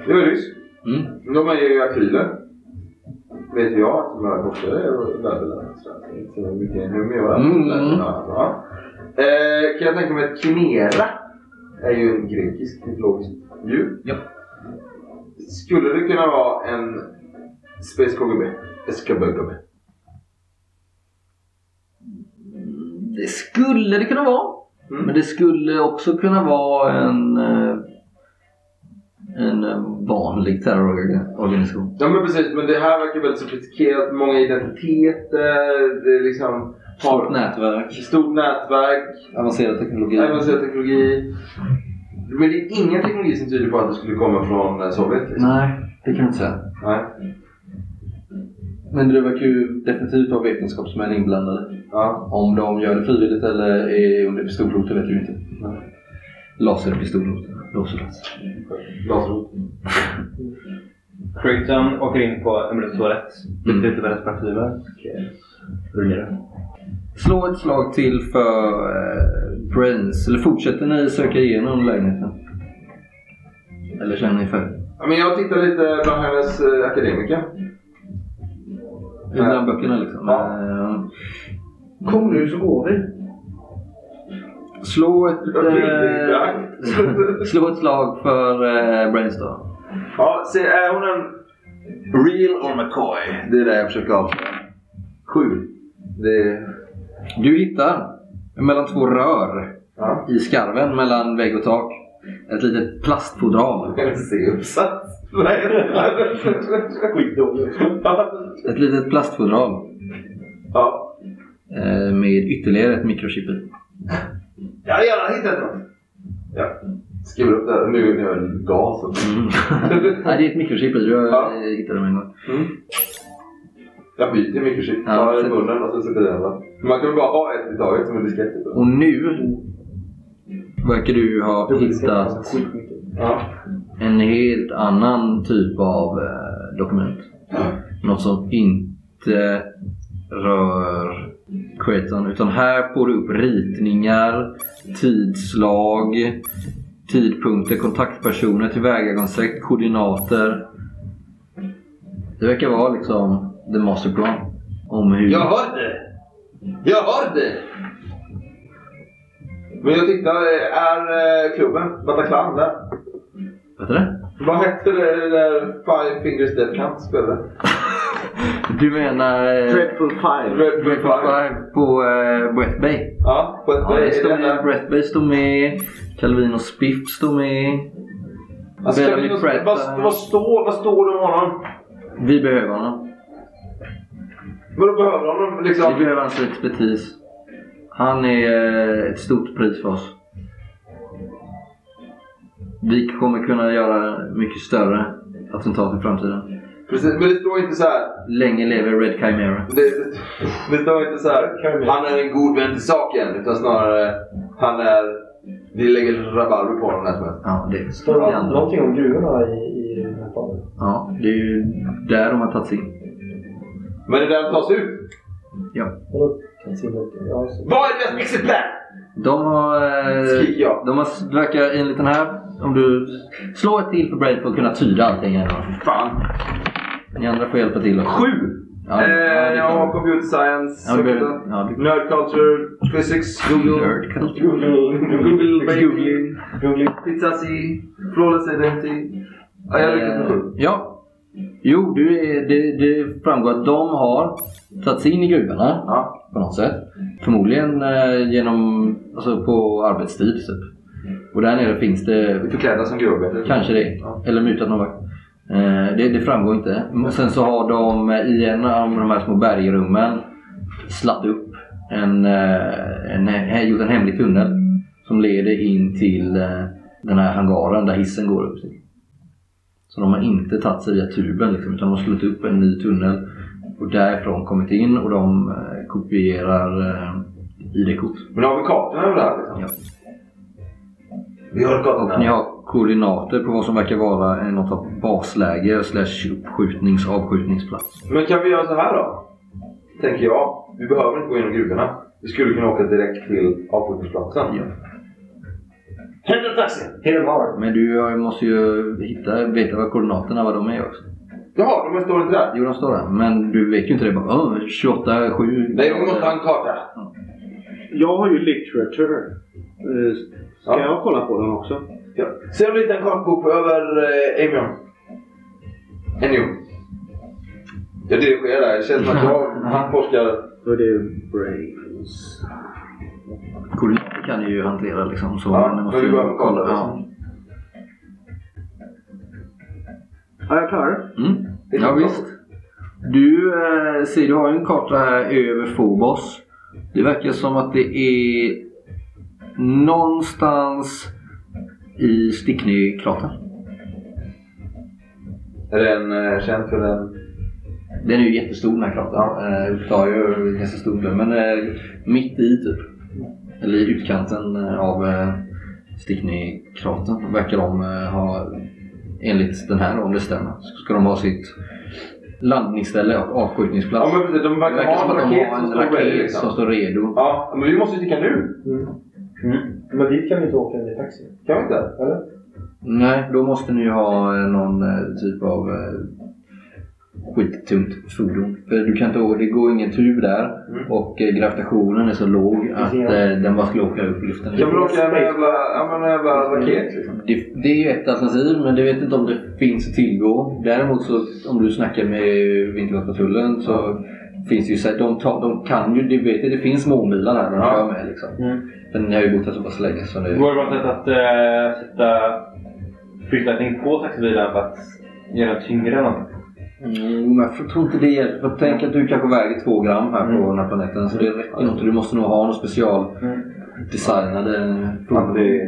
Speaker 4: Det var nyss.
Speaker 2: Mm.
Speaker 4: De är ju akryler. Vet jag att de här borta är. Inte så mycket humor.
Speaker 2: Mm.
Speaker 4: Ja. Eh, kan jag tänka mig att Kimera är ju en grekisk mytologiskt djur.
Speaker 2: Ja.
Speaker 4: Skulle det kunna vara en Space KGB? SKBGB?
Speaker 2: Det skulle det kunna vara.
Speaker 4: Mm.
Speaker 2: Men det skulle också kunna vara en, eh, en eh, vanlig terrororganisation.
Speaker 4: Ja men precis, men det här verkar väldigt sofistikerat. Många identiteter, det är liksom...
Speaker 2: Stort nätverk,
Speaker 4: Stort nätverk,
Speaker 2: avancerad teknologi.
Speaker 4: avancerad teknologi. Men det är ingen teknologi som tyder på att det skulle komma från eh, Sovjet. Liksom.
Speaker 2: Nej, det kan jag inte säga.
Speaker 4: Nej.
Speaker 2: Men det verkar ju definitivt vara vetenskapsmän inblandade.
Speaker 4: Ja.
Speaker 2: Om de gör det frivilligt eller är under pistolhot, det vet vi inte. Laserpistolhot. Laserlats.
Speaker 4: Laserhot.
Speaker 6: Creighton åker in på en toalett.
Speaker 2: Mm.
Speaker 6: Byter ut hennes parfymer.
Speaker 2: Slå ett slag till för eh, Brains. Eller fortsätter ni söka igenom lägenheten? Eller känner ni färdigt?
Speaker 4: Ja, men jag tittar lite bland hennes eh, akademiker.
Speaker 2: Bland böckerna liksom?
Speaker 4: Ja.
Speaker 5: Kom nu så går vi.
Speaker 2: slå ett... Eh, slå ett slag för eh, Brains då.
Speaker 4: Ja, se, är hon en real or McCoy? Det är det jag försöker avslöja. Sju. Det...
Speaker 2: Du hittar mellan två rör
Speaker 4: Ja.
Speaker 2: i skarven mellan vägg och tak ett litet plastfodral.
Speaker 4: C-uppsats. Nej.
Speaker 3: Skitdålig.
Speaker 2: Ett litet plastfodral
Speaker 4: Ja.
Speaker 2: Eh, med ytterligare ett mikrochip i.
Speaker 4: Jag har gärna hittat något. Ja. Skriver upp det här. Nu är jag gas.
Speaker 2: Mm. (laughs) Nej, det är ett mikrochip i. Du
Speaker 4: Ja.
Speaker 2: ja. hittade det med en gång.
Speaker 4: Mm. Jag byter mikrochip.
Speaker 2: Ja,
Speaker 4: Ja, i
Speaker 2: så-
Speaker 4: munnen och sen sätter jag den där. Man kan väl bara ha ett i taget som en diskett. typ.
Speaker 2: Och nu verkar du ha hittat
Speaker 4: Ja.
Speaker 2: en helt annan typ av eh, dokument. Något som inte rör Creighton. Utan här får du upp ritningar, tidslag, tidpunkter, kontaktpersoner, tillvägagångssätt, koordinater. Det verkar vara liksom the masterplan. Om hur...
Speaker 4: Jag har det! Jag har det! Men jag tittar, är eh, klubben Bataclan där?
Speaker 2: Vet du det?
Speaker 4: Vad hette det där Five Fingers Death Camp spelade? (laughs)
Speaker 2: Du menar... eh,
Speaker 3: Dreadful Five.
Speaker 4: Red
Speaker 2: Five på uh, Brett Bay?
Speaker 4: Ja, på ett
Speaker 2: Ja, det med. Brett Bay står med. Calvin och Spiff står med.
Speaker 4: Alltså,
Speaker 2: Bellamy
Speaker 4: vi,
Speaker 2: Pratt,
Speaker 4: vad,
Speaker 2: eh,
Speaker 4: vad, står, vad står det om honom?
Speaker 2: Vi behöver honom.
Speaker 4: Vadå behöver honom
Speaker 2: Vi
Speaker 4: liksom?
Speaker 2: behöver hans expertis. Han är eh, ett stort pris för oss. Vi kommer kunna göra mycket större attentat i framtiden.
Speaker 4: Precis, men det står inte så här.
Speaker 2: Länge lever Red Chimera.
Speaker 4: Det, det står inte så här. Han är en god vän till saken. Utan snarare, han är... Vi lägger rabarber på honom när som helst.
Speaker 2: Ja, det
Speaker 7: Står det
Speaker 2: andra.
Speaker 7: någonting om gruvorna i, i den här planen?
Speaker 2: Ja, det är ju där de har tagit sig in.
Speaker 4: Men det är där han tas ut.
Speaker 2: Ja.
Speaker 7: Ja.
Speaker 4: Vad är deras exit plan?
Speaker 2: De har... Eh,
Speaker 4: Skriker jag.
Speaker 2: De har, verkar enligt den här, om du slår ett till för Braid för att kunna tyda allting. Här.
Speaker 4: Fan.
Speaker 2: Ni andra får hjälpa till. också.
Speaker 4: Sju!
Speaker 2: Ja, ja,
Speaker 4: eh, jag har computer science.
Speaker 2: Ja, behöver- ja,
Speaker 4: Nerd culture, physics, Google.
Speaker 2: Nerd culture.
Speaker 4: Google, Google baby.
Speaker 7: Googling. Googling.
Speaker 4: Pizzazzi, flawless identity. Ja, jag lyckas
Speaker 2: Eh, ja. Jo, du är, det, det framgår att de har tagit sig in i gruvorna
Speaker 4: Ja.
Speaker 2: på något sätt. Förmodligen eh, genom, alltså på arbetstid typ. Och där nere finns det
Speaker 4: Förklädda som gruvarbetare.
Speaker 2: Kanske det. Eller mutat någon vakt. Eh, det, det framgår inte. Och sen så har de i en av de här små bergrummen slatt upp en, eh, en, en, gjort en hemlig tunnel som leder in till eh, den här hangaren där hissen går upp till. Så de har inte tagit sig via tuben liksom, utan de har slagit upp en ny tunnel och därifrån kommit in och de kopierar ID-kort.
Speaker 4: Men har vi kartorna över det här? Liksom?
Speaker 2: Ja.
Speaker 4: Vi har kartorna.
Speaker 2: Ni har koordinater på vad som verkar vara en- något av basläger slash uppskjutnings avskjutningsplats.
Speaker 4: Men kan vi göra så här då? Tänker jag. Vi behöver inte gå igenom gruvorna. Vi skulle kunna åka direkt till avskjutningsplatsen.
Speaker 2: Ja.
Speaker 7: Hämta taxi! Hit them hard.
Speaker 2: Men du måste ju hitta, veta vad koordinaterna vad de är också.
Speaker 4: Jaha, de står inte där?
Speaker 2: Jo, de står där. Men du vet ju inte det. Bara, oh, 28, 7...
Speaker 4: Nej, vi måste ha en karta.
Speaker 3: Jag har ju literature. Ska
Speaker 4: Ja.
Speaker 3: jag kolla på den också?
Speaker 4: Ja. Ser du lite en kartbok över eh, Amion? Enion. Jag dirigerar där. Det känns som att jag (laughs)
Speaker 2: Ja.
Speaker 4: forskar.
Speaker 3: Då är det brains.
Speaker 2: koordinater kan ni ju hantera liksom. Så,
Speaker 4: Ja,
Speaker 2: men måste
Speaker 4: men
Speaker 2: ju
Speaker 4: vi behöver kolla,
Speaker 2: Ja.
Speaker 5: Ja, jag klarar det.
Speaker 2: Mm. Ja, visst. Du eh, ser, du har ju en karta här över Phobos. Det verkar som att det är någonstans i Stickney-kratern.
Speaker 4: Är den eh, känd för den?
Speaker 2: Den är ju jättestor den här kratern. Eh, upptar ju ganska stor del. Men eh, mitt i typ. Eller i utkanten eh, av eh, Stickney-kratern verkar de eh, ha, enligt den här om det stämmer, ska de ha sitt landningsställe och avskjutningsplats.
Speaker 4: Ja men de
Speaker 2: det
Speaker 4: verkar
Speaker 2: verkar som
Speaker 4: ha en raket som står
Speaker 2: raket
Speaker 4: liksom.
Speaker 2: som står redo.
Speaker 4: Ja, men vi måste ju sticka nu.
Speaker 7: Men dit kan vi inte åka med taxi.
Speaker 4: Kan vi inte?
Speaker 7: Eller?
Speaker 2: Nej, då måste ni ju ha eh, någon eh, typ av eh, skittungt fordon. För du kan inte, det går ingen tub där och eh, gravitationen är så låg att eh, den bara skulle åka upp i luften.
Speaker 4: Kan vi åka med en jävla, raket liksom?
Speaker 2: Det, det är ju ett alternativ men det vet inte om det finns att tillgå. Däremot så om du snackar med Vintergårdspatrullen så finns ju så de, tar, de kan ju, det vet jag, det finns månbilar där de
Speaker 4: Ja.
Speaker 2: kör med liksom.
Speaker 6: Mm.
Speaker 2: Men ni har ju bott här så pass länge så det...
Speaker 6: Går det bara sätt att äh, sätta flytlättning på taxibilen för att göra den tyngre eller något?
Speaker 2: Mm, men jag tror inte det hjälper. För Tänk att du kanske väger två gram här på den här planeten. Så det räcker nog inte. Du måste nog ha något special designade fordon.
Speaker 4: Anti,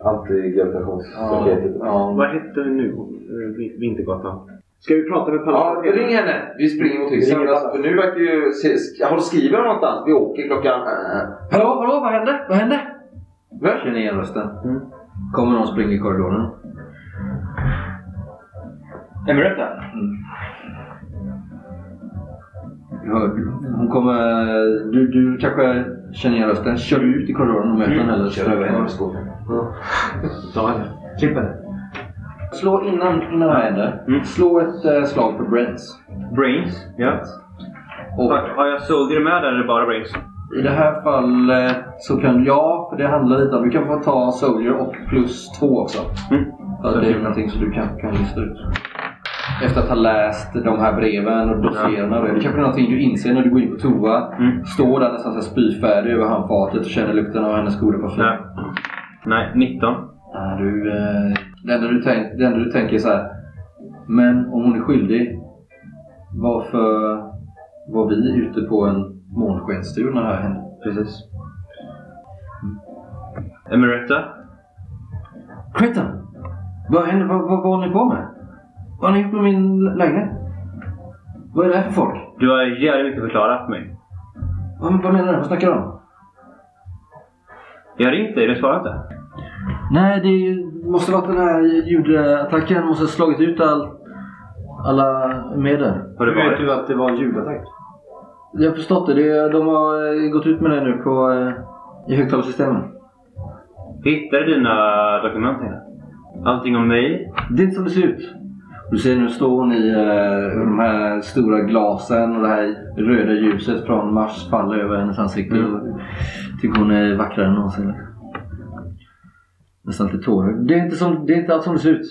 Speaker 4: anti-gravitationsraketet.
Speaker 2: Ja,
Speaker 5: Vad hette det nu? Eh, Vintergatan. Ska vi prata med
Speaker 4: Ja,
Speaker 5: Pallas?
Speaker 4: ring henne! Vi springer mot hissen. För nu verkar ju... du skrivit någonstans? Vi åker klockan...
Speaker 2: Hallå, hallå, vad hände? Vad hände?
Speaker 4: Va?
Speaker 2: Känner igen rösten. Kommer någon springa i korridoren?
Speaker 6: Emiretta?
Speaker 2: Du hör, hon kommer... Du, du kanske känner igen rösten. Kör du ut i korridoren och möter henne eller
Speaker 4: Kör över henne med skogen.
Speaker 5: Ta det. Klippa det.
Speaker 2: Slå innan, innan här händer.
Speaker 6: Mm.
Speaker 2: Slå ett eh, slag för Brents.
Speaker 6: Brains? Ja.
Speaker 2: Och
Speaker 6: Har, har jag Soldier med där eller bara Brains?
Speaker 2: I det här fallet så kan ja, för det handlar lite om... Du kan få ta Soldier och plus två också.
Speaker 6: Mm.
Speaker 2: Alltså det är någonting som du kan, kan lista ut. Efter att ha läst de här breven och dossiererna. Det kanske är någonting du inser när du går in på toa.
Speaker 6: Mm.
Speaker 2: Står där nästan så spyfärdig över handfatet och känner lukten av hennes goda parfym.
Speaker 6: Nej. Nej, 19.
Speaker 2: Ja, du, eh, det, enda du tänk, det enda du tänker är så här. Men om hon är skyldig. Varför var vi ute på en månskenstur när det här hände?
Speaker 6: Precis. Emiretta?
Speaker 2: Skiten! Vad, hände, vad, vad, vad håller ni på med? Vad har ni gjort med min lägenhet? Vad är det här för folk?
Speaker 6: Du har jävligt mycket att förklara för mig.
Speaker 2: Vad, vad menar du? Vad snackar du om?
Speaker 6: Jag har ringt dig, du svarar inte.
Speaker 2: Nej, det måste varit den här ljudattacken. måste ha slagit ut all, alla medel.
Speaker 6: Har det
Speaker 3: Hur vet
Speaker 6: varit?
Speaker 3: du att det var en ljudattack?
Speaker 2: Jag har förstått det. det de har eh, gått ut med det nu på, eh, i högtalarsystemen.
Speaker 6: Hittade dina dokument här? Allting om mig?
Speaker 2: Det är inte som det ser ut. Du ser nu står hon i eh, de här stora glasen och det här röda ljuset från Mars faller över hennes ansikte. Och tycker hon är vackrare än någonsin. Nästan lite tårar. Det är inte, som, det är inte alls som det ser ut.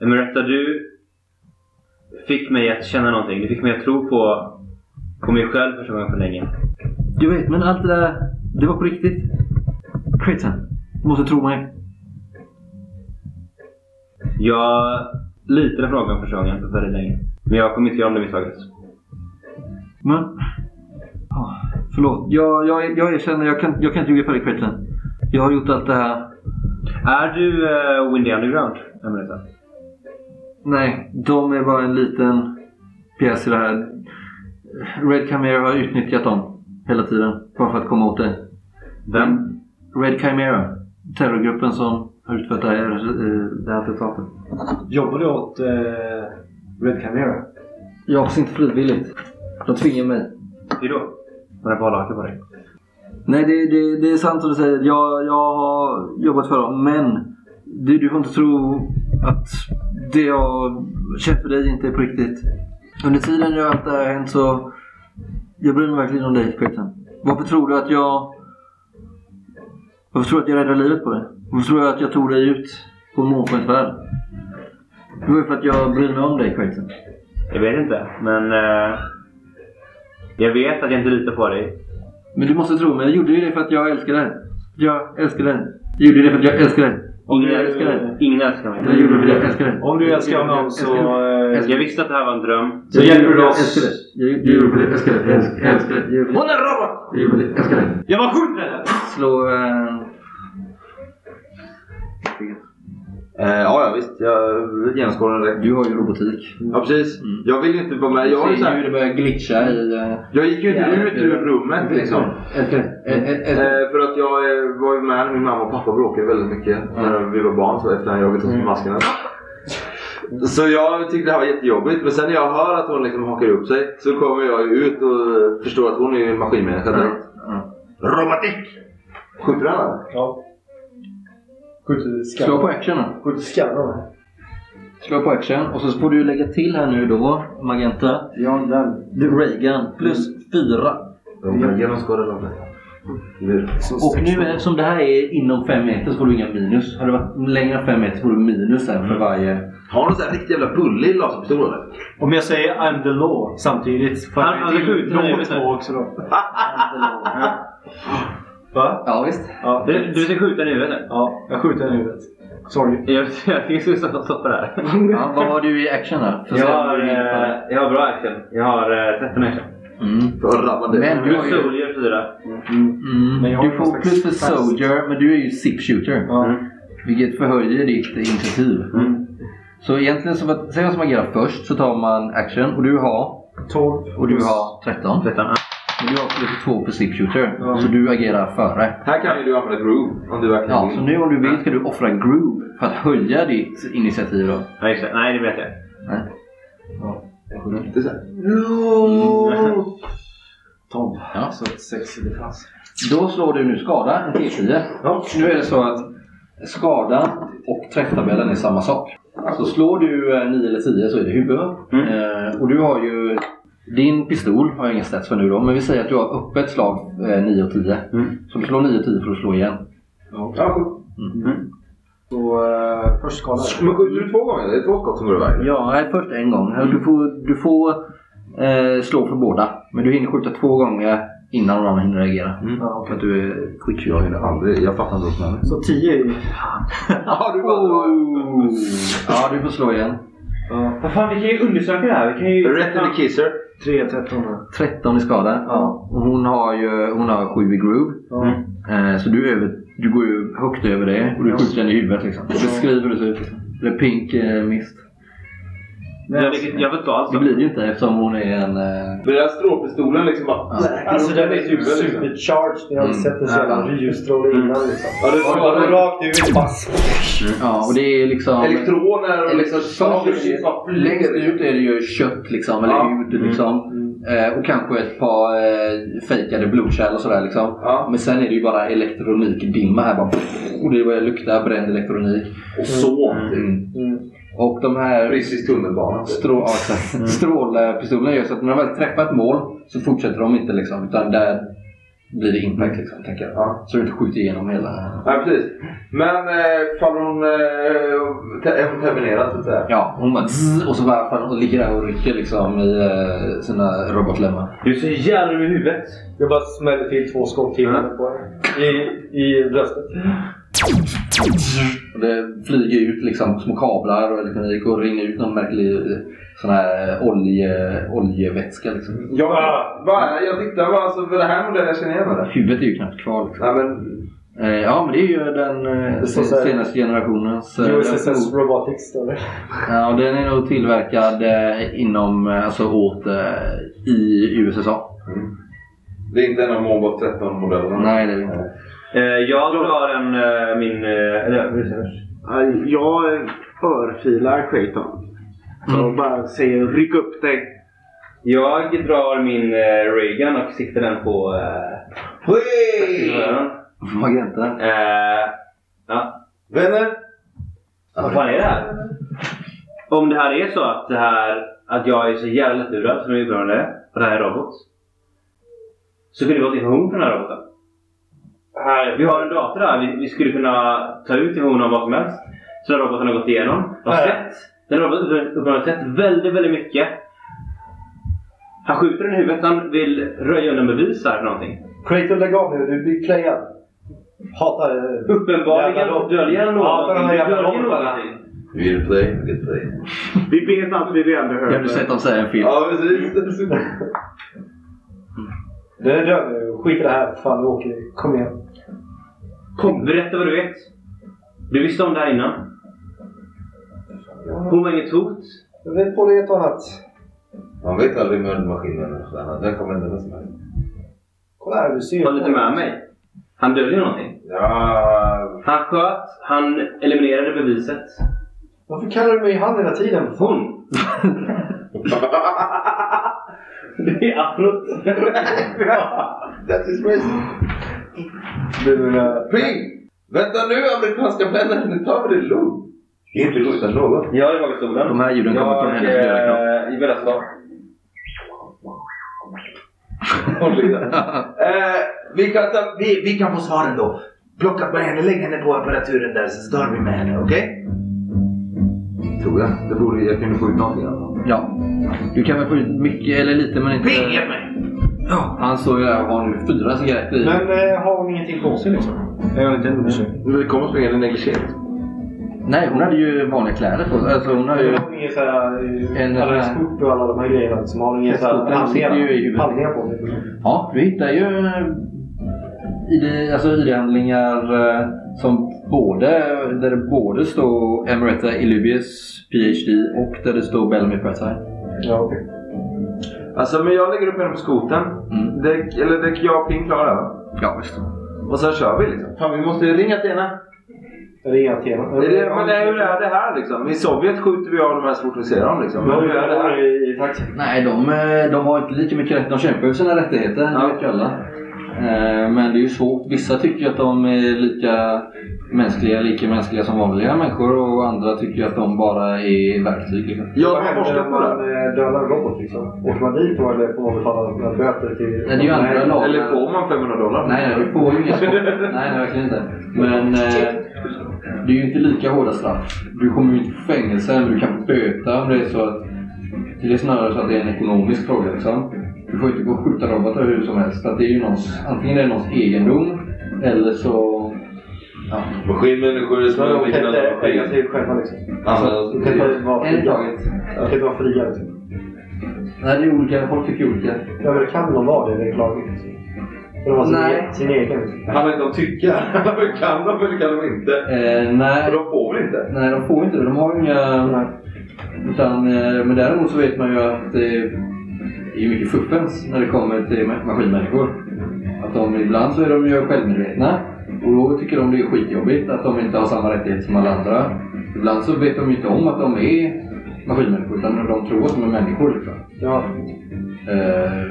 Speaker 6: Emiretta, du fick mig att känna någonting. Du fick mig att tro på, på mig själv första gången på länge.
Speaker 2: Jag vet, men allt det där, det var på riktigt. Creighton, du måste tro mig.
Speaker 6: Jag litade på någon första gången för väldigt länge. Men jag kommer inte göra om det misstaget.
Speaker 2: Men... Förlåt. Jag, jag, jag erkänner, jag kan, jag kan inte ljuga för dig Creighton. Jag har gjort allt det här.
Speaker 6: Är du uh, Windy Underground, Emiretta?
Speaker 2: Nej, de är bara en liten pjäs i det här. Red Chimera har utnyttjat dem hela tiden. Bara för att komma åt dig.
Speaker 6: Vem?
Speaker 2: Red Chimera. Terrorgruppen som har utfört det här, eh, det här attentatet.
Speaker 3: Jobbar du åt eh, Red Chimera?
Speaker 2: Jag hoppas inte frivilligt. De tvingar mig.
Speaker 6: Hur då? Har jag bara på dig?
Speaker 2: Nej, det, det, det är sant som du säger. Jag, jag har jobbat för dem. Men du, du får inte tro att det jag har känt för dig inte är på riktigt. Under tiden jag allt det här har hänt så... Jag bryr mig verkligen om dig, Quentin. Varför tror du att jag... Varför tror du att jag räddade livet på dig? Varför tror du att jag tog dig ut på en månskensfärd? Det var ju för att jag bryr mig om dig, Quentin.
Speaker 6: Jag vet inte, men... Uh, jag vet att jag inte litar på dig.
Speaker 2: Men du måste tro mig, jag gjorde ju det för att jag älskar dig. Jag älskar dig. Jag gjorde det för att jag älskar dig.
Speaker 6: Ingen,
Speaker 2: jag älskar dig.
Speaker 6: ingen älskar mig.
Speaker 2: Jag gjorde det för att jag älskar dig.
Speaker 3: Om du älskar honom så... eh,
Speaker 6: Jag visste att det här var en dröm.
Speaker 3: Så hjälper du oss.
Speaker 2: Jag gjorde det för att jag älskar dig. Jag älskar- det-
Speaker 4: Hon är robot!
Speaker 2: jag gjorde det för att jag älskar dig.
Speaker 3: Jag var sjukt rädd!
Speaker 2: Slå... eh,
Speaker 4: ja, ja, visst. Jag genomskådar direkt.
Speaker 2: Du har ju robotik.
Speaker 4: Ja, precis.
Speaker 2: Mm.
Speaker 4: Jag vill ju inte vara med. Jag, har ju
Speaker 2: ser
Speaker 4: så
Speaker 2: ju hur det börjar glitcha i... eh,
Speaker 4: jag gick ju inte
Speaker 2: Ja,
Speaker 4: ut ur rummet liksom.
Speaker 2: Dig.
Speaker 4: Eh, för att jag eh, var ju med när min mamma och pappa bråkade väldigt mycket när vi var barn så efter han jagat oss med maskerna. Så jag tyckte det här var jättejobbigt. Men sen när jag hör att hon liksom hakar upp sig så kommer jag ju ut och förstår att hon är ju en maskinmänniska direkt.
Speaker 2: Ja.
Speaker 4: Robotik! Skjuter du
Speaker 7: Ja. Skjuter
Speaker 2: Slå på action då.
Speaker 7: Skjuter skallen.
Speaker 2: Slå på action och så får du lägga till här nu då, Magenta.
Speaker 5: Ja, den.
Speaker 2: Du, Reagan plus fyra.
Speaker 4: Jag genomskådar dem.
Speaker 2: Och nu är, som det här är inom fem meter så får du inga minus. Har det varit längre än fem meter så får du minus här för varje...
Speaker 4: Har du någon sån här riktig jävla bullig laserpistol eller?
Speaker 3: Om jag säger I'm the law samtidigt. Law
Speaker 6: mig, vet du.
Speaker 3: två också då. (laughs) Va?
Speaker 2: Ja visst.
Speaker 3: Ja,
Speaker 6: Du, du ska skjuta nu, vet du?
Speaker 3: ja, jag skjuter den i huvudet. Sorry. (laughs)
Speaker 6: Jag, jag fick så stoppa det här.
Speaker 2: Ja, vad har du i action här? För
Speaker 6: Jag har, eh, jag har bra action. Jag har eh, 13 action.
Speaker 2: Mm.
Speaker 4: För.
Speaker 2: Men du har ju...
Speaker 6: Soldier 4.
Speaker 2: Mm.
Speaker 3: Men har
Speaker 2: Du får plus för Soldier, men du är ju zip shooter.
Speaker 3: Ja.
Speaker 2: Vilket förhöjer ditt initiativ. Så egentligen, så att, säg vad som agerar först så tar man action och du har
Speaker 3: 12.
Speaker 2: och du har 13.
Speaker 6: 13.
Speaker 2: Och du har plus 2 på zip shooter.
Speaker 3: Ja.
Speaker 2: Så du agerar före.
Speaker 4: Här kan ju du använda groove om du verkligen
Speaker 2: Ja,
Speaker 4: vill.
Speaker 2: så nu om du vill ska du offra groove för att höja ditt initiativ då.
Speaker 6: Ja, just det. Nej, det vet jag.
Speaker 2: Nej.
Speaker 4: Det är så här. (laughs)
Speaker 3: 12.
Speaker 2: Ja.
Speaker 3: Så 6 i defens.
Speaker 2: Då slår du nu skada, en T10. Nu är det så att skada och träfftabellen är samma sak. Så slår du eh, 9 eller 10 så är det huvud.
Speaker 6: Mm.
Speaker 2: Eh, och du har ju... Din pistol har jag ingen stats för nu då, men vi säger att du har öppet slag eh, 9 och 10.
Speaker 6: Mm.
Speaker 2: Så du slår 9 och 10 för att slå igen.
Speaker 4: Ja, cool.
Speaker 3: Så uh, först skada.
Speaker 4: Men skjuter du två gånger? Det är två skott som går iväg.
Speaker 2: Ja, nej, först en gång. Du får, du får eh, slå för båda. Men du hinner skjuta två gånger innan någon annan hinner reagera.
Speaker 3: Ja,
Speaker 2: För
Speaker 3: okej.
Speaker 2: att du är quick
Speaker 4: Jag hinner aldrig. Jag fattar inte vad som händer.
Speaker 3: Så 10 är ju... (laughs)
Speaker 4: Ja, du bara
Speaker 2: Oh. Ja, du får slå igen.
Speaker 3: Ja.
Speaker 6: Vad fan, vi kan ju undersöka det här. Vi kan ju...
Speaker 4: Rätt eller kisser?
Speaker 3: 3, 13.
Speaker 2: 13 i skada.
Speaker 3: Ja.
Speaker 2: Och hon har ju hon har 7 i groove.
Speaker 3: Ja.
Speaker 2: Eh, så du, över, du går ju högt över det och du skjuter den i huvudet liksom. Beskriv hur det ser ut. Liksom. Det är pink eh, mist.
Speaker 6: Jag, vet- jag vet inte alls.
Speaker 2: Det blir det ju inte eftersom hon är en... Eh,
Speaker 4: Den där strålpistolen liksom bara...
Speaker 7: Alltså den är typ
Speaker 4: huvudet, liksom.
Speaker 7: supercharged. Ni har
Speaker 2: Mm.
Speaker 7: sett en sån jävla ljusstråle innan liksom.
Speaker 4: Ja, det
Speaker 7: Och
Speaker 4: var
Speaker 7: rakt ut bara...
Speaker 2: ja, och det är liksom...
Speaker 4: elektroner och liksom
Speaker 2: Längst ut är det ju kött liksom, eller
Speaker 4: Ja.
Speaker 2: hud liksom. Eh, och kanske ett par eh, fejkade blodkärl och sådär liksom.
Speaker 4: Ja.
Speaker 2: Men sen är det ju bara elektronikdimma här bara. Och det börjar lukta bränd elektronik.
Speaker 4: Och så.
Speaker 2: Mm. Och de här
Speaker 4: Precis tunnelbanan.
Speaker 2: strå, ja, exakt. strålpistolerna gör så att när de väl träffar ett mål så fortsätter de inte liksom. Utan där blir det impact liksom, tänker jag.
Speaker 4: Ja.
Speaker 2: Så du inte skjuter igenom hela...
Speaker 4: Ja, precis. Men eh, faller hon... Eh, är hon terminerad så att säga?
Speaker 2: Ja, hon bara zzz, och så bara faller och ligger där och rycker liksom i eh, sina robotlemmar.
Speaker 6: Du är så jävla med huvudet.
Speaker 7: Jag bara smäller till två skott till henne på henne. I, I bröstet.
Speaker 2: Och det flyger ut liksom små kablar och elektronik och rinner ut någon märklig eh, sån här olje, oljevätska liksom.
Speaker 4: Ja, va? Jag tittar bara alltså för det här modellen jag känner igen det.
Speaker 2: Huvudet är ju knappt kvar liksom.
Speaker 4: Nej men...
Speaker 2: Eh, ja men det är ju den eh, senaste generationens... eh,
Speaker 7: USSS Robotics står det.
Speaker 2: Ja, och den är nog tillverkad eh, inom, eh, alltså åt eh, i USA.
Speaker 4: Det är inte en av Mobot 13-modellerna.
Speaker 2: Nej, det är det inte.
Speaker 6: Eh, jag drar en, eh, min... eh, Eller?
Speaker 5: Jag örfilar Creighton. Så
Speaker 2: Mm.
Speaker 5: bara säger ryck upp dig.
Speaker 6: Jag drar min eh, Reagan och siktar den på... Eh.
Speaker 2: Magenta.
Speaker 6: eh, ja.
Speaker 4: Vänner!
Speaker 6: Vad fan är det här? Om det här är så att det här... Att jag är så jävla lättlurad som jag är. Och det här är robot. Så kunde vi fått information från den här roboten. Här, vi har en dator här. Vi, vi skulle kunna ta ut information om vad som helst. Så den roboten har gått igenom. Har sett. Den har uppenbarligen sett väldigt, väldigt mycket. Han skjuter den i huvudet. Han vill röja undan bevis här för någonting.
Speaker 3: Kratos lägg av nu. Du blir playad. Hatar... eh,
Speaker 6: Uppenbarligen döljer han någonting. Döljer någonting.
Speaker 4: Vill play, vill play.
Speaker 5: Vi vet att vi redan
Speaker 2: Jag
Speaker 5: behöver.
Speaker 2: hade sett dem säga en film.
Speaker 4: Ja, precis.
Speaker 3: Den är död nu. Skit i det här. Fan, vi åker. Kom igen.
Speaker 6: Kom, berätta vad du vet. Du visste om det här innan. Hon var inget hot.
Speaker 3: Jag vet på det ett och annat.
Speaker 4: Man vet aldrig med en maskinmänniska. Den kommer vad som helst.
Speaker 3: Kolla här, du ser
Speaker 6: Var lite med mig. Han döljer någonting.
Speaker 4: Ja,
Speaker 6: Han sköt, han eliminerade beviset.
Speaker 3: Varför kallar du mig han hela tiden?
Speaker 6: Hon! (laughs) Det är afrot.
Speaker 4: that is racist.
Speaker 3: Du, eh,
Speaker 4: Ping! Vänta nu amerikanska vänner, nu tar vi det lugnt. Inte skjuta någon.
Speaker 6: Jag har tagit stolen.
Speaker 2: De här ljuden kommer från hennes döda kropp.
Speaker 6: Jag är.
Speaker 4: Håll i eh, vi, kan ta, vi, vi kan få svaren då. Plocka med henne, lägg henne på apparaturen där så stör vi med henne, okej? Tror jag. Det borde, jag kunde få ut någonting i alla fall.
Speaker 2: Ja. Du kan väl få ut mycket eller lite men inte...
Speaker 4: Ping, mig!
Speaker 2: Ja, han står ju där och har nu fyra cigaretter i.
Speaker 3: Men eh, har hon ingenting på sig liksom?
Speaker 5: Jag har inte en undersökning.
Speaker 8: Vi kommer springa i negligé.
Speaker 2: Nej, hon hade ju vanliga kläder på sig. Alltså hon har ju...
Speaker 3: Har hon ingen såhär...
Speaker 2: En-
Speaker 3: Alla skort och alla de här grejerna. Som har ingen
Speaker 2: Skoten
Speaker 3: såhär handlingar på sig.
Speaker 2: Ja, du hittar ju ID, alltså ID-handlingar eh, som både, där det både står Emerita Illubius PhD och där det står Bellamy Prattine.
Speaker 3: Ja, okej.
Speaker 8: Alltså, men jag lägger upp henne på skoten.
Speaker 2: Mm.
Speaker 8: Det, eller det jag och Ping klarar va?
Speaker 2: Ja, visst.
Speaker 8: Och sen kör vi liksom. Fan, vi måste ringa till henne.
Speaker 3: Ringa Athena.
Speaker 8: Det men det är, hur är det här liksom? I Sovjet skjuter vi av de här så fort vi ser dem liksom. Men hur är det här?
Speaker 3: i, i taxi.
Speaker 2: Nej, de, eh, de har inte lika mycket rätt. De kämpar ju för sina rättigheter,
Speaker 8: Ja.
Speaker 2: det vet ju alla. Eh, Men det är ju svårt. Vissa tycker att de är lika mänskliga, lika mänskliga som vanliga människor och andra tycker att de bara är verktyg. Liksom.
Speaker 8: Jag
Speaker 3: Vad
Speaker 8: har forskat på
Speaker 3: man
Speaker 8: det.
Speaker 3: eh, dödar en robot liksom? Åker man dit då eller får man betala böter till...
Speaker 2: Nej, det är ju andra lag.
Speaker 8: Eller får man 500 dollar?
Speaker 2: Nej, nej, du får ju inga skott. Nej, nej, verkligen inte. Men eh, det är ju inte lika hårda straff. Du kommer ju inte få fängelse, men du kan få böta om det är så att... Det är snarare så att det är en ekonomisk fråga liksom. Du får inte gå och skjuta robotar hur som helst. Att det är ju någons, antingen är det någons egendom eller så... Ja,
Speaker 4: Maskinmänniskor är små,
Speaker 3: Men de
Speaker 4: vilken
Speaker 3: kan
Speaker 4: annan
Speaker 3: inte äga
Speaker 4: maskin?
Speaker 3: sig själva liksom.
Speaker 4: Alltså,
Speaker 3: De kan inte vara
Speaker 2: en i
Speaker 3: fria.
Speaker 2: taget.
Speaker 3: De kan inte vara fria liksom.
Speaker 2: Nej, det är olika. Folk tycker olika.
Speaker 3: Ja, men kan de vara det lagen? Liksom? Kan de ha sin,
Speaker 2: Nej.
Speaker 3: e- sin egen? Liksom?
Speaker 4: Han vet inte om tycka. kan de eller kan de inte?
Speaker 2: Eh, nej.
Speaker 4: Och de får väl inte?
Speaker 2: Nej, de får inte det. De har inga... Utan, eh, men däremot så vet man ju att det är mycket fuffens när det kommer till ma- maskinmänniskor. Att de ibland så är de ju självmedvetna och då tycker de det är skitjobbigt att de inte har samma rättigheter som alla andra. Ibland så vet de inte om att de är maskinmänniskor utan de tror att de är människor. Liksom.
Speaker 3: Ja.
Speaker 2: Eh,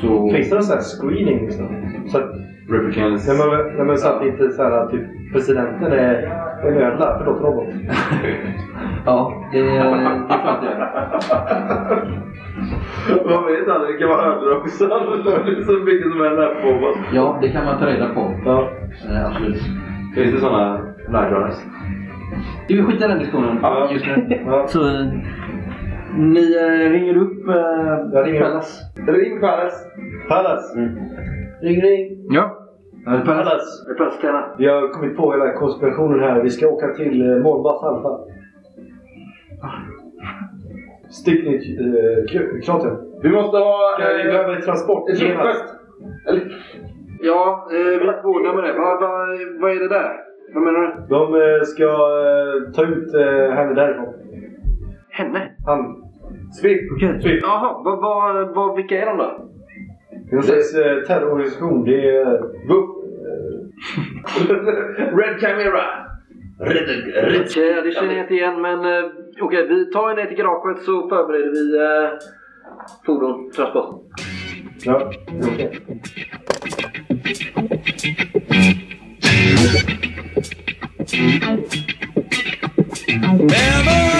Speaker 2: så...
Speaker 3: Finns det någon sån här screening liksom? Så att,
Speaker 4: Replicants.
Speaker 3: nej, men, nej, men så att inte så här, typ presidenten är en ödla, förlåt robot. (laughs)
Speaker 2: Ja, det, det är klart det är. (laughs)
Speaker 8: Man vet aldrig, det kan vara också. Det är så mycket som händer på oss.
Speaker 2: Ja, det kan man ta reda på.
Speaker 3: Ja.
Speaker 2: Eh, absolut.
Speaker 4: Finns det sådana nightrunners?
Speaker 2: Du, vi skiter i den diskussionen
Speaker 3: Ja.
Speaker 2: just nu.
Speaker 3: Ja.
Speaker 2: Så eh, ni eh, ringer upp eh,
Speaker 3: ringer.
Speaker 2: Pallas?
Speaker 8: Ring Pallas.
Speaker 3: Pallas!
Speaker 2: Mm.
Speaker 3: Ring ring!
Speaker 2: Ja. Pallas.
Speaker 3: Pallas!
Speaker 2: Det är Pallas tjena.
Speaker 3: Vi har kommit på hela konspirationen här. Vi ska åka till eh, Molnbas Alfa. Sticknit eh, krater.
Speaker 8: Vi måste ha...
Speaker 3: Ja, vi
Speaker 8: eh,
Speaker 3: behöver transport.
Speaker 8: Eller,
Speaker 2: Ja, eh, vi båda med det. Vad, vad, vad är det där? Vad menar du?
Speaker 3: De eh, ska eh, ta ut eh, henne därifrån.
Speaker 2: Henne?
Speaker 3: Han.
Speaker 8: Swift.
Speaker 2: Okej. Jaha, vad, vad, vad, vilka är de då?
Speaker 3: Det är någon slags eh, terrororganisation. Det är... (laughs)
Speaker 8: Red Camera.
Speaker 2: Okej, ja, det känner jag inte igen men eh, okej, vi tar er ner till garaget så förbereder vi eh, fordon, transport.
Speaker 3: Ja, okej.
Speaker 1: Emerita,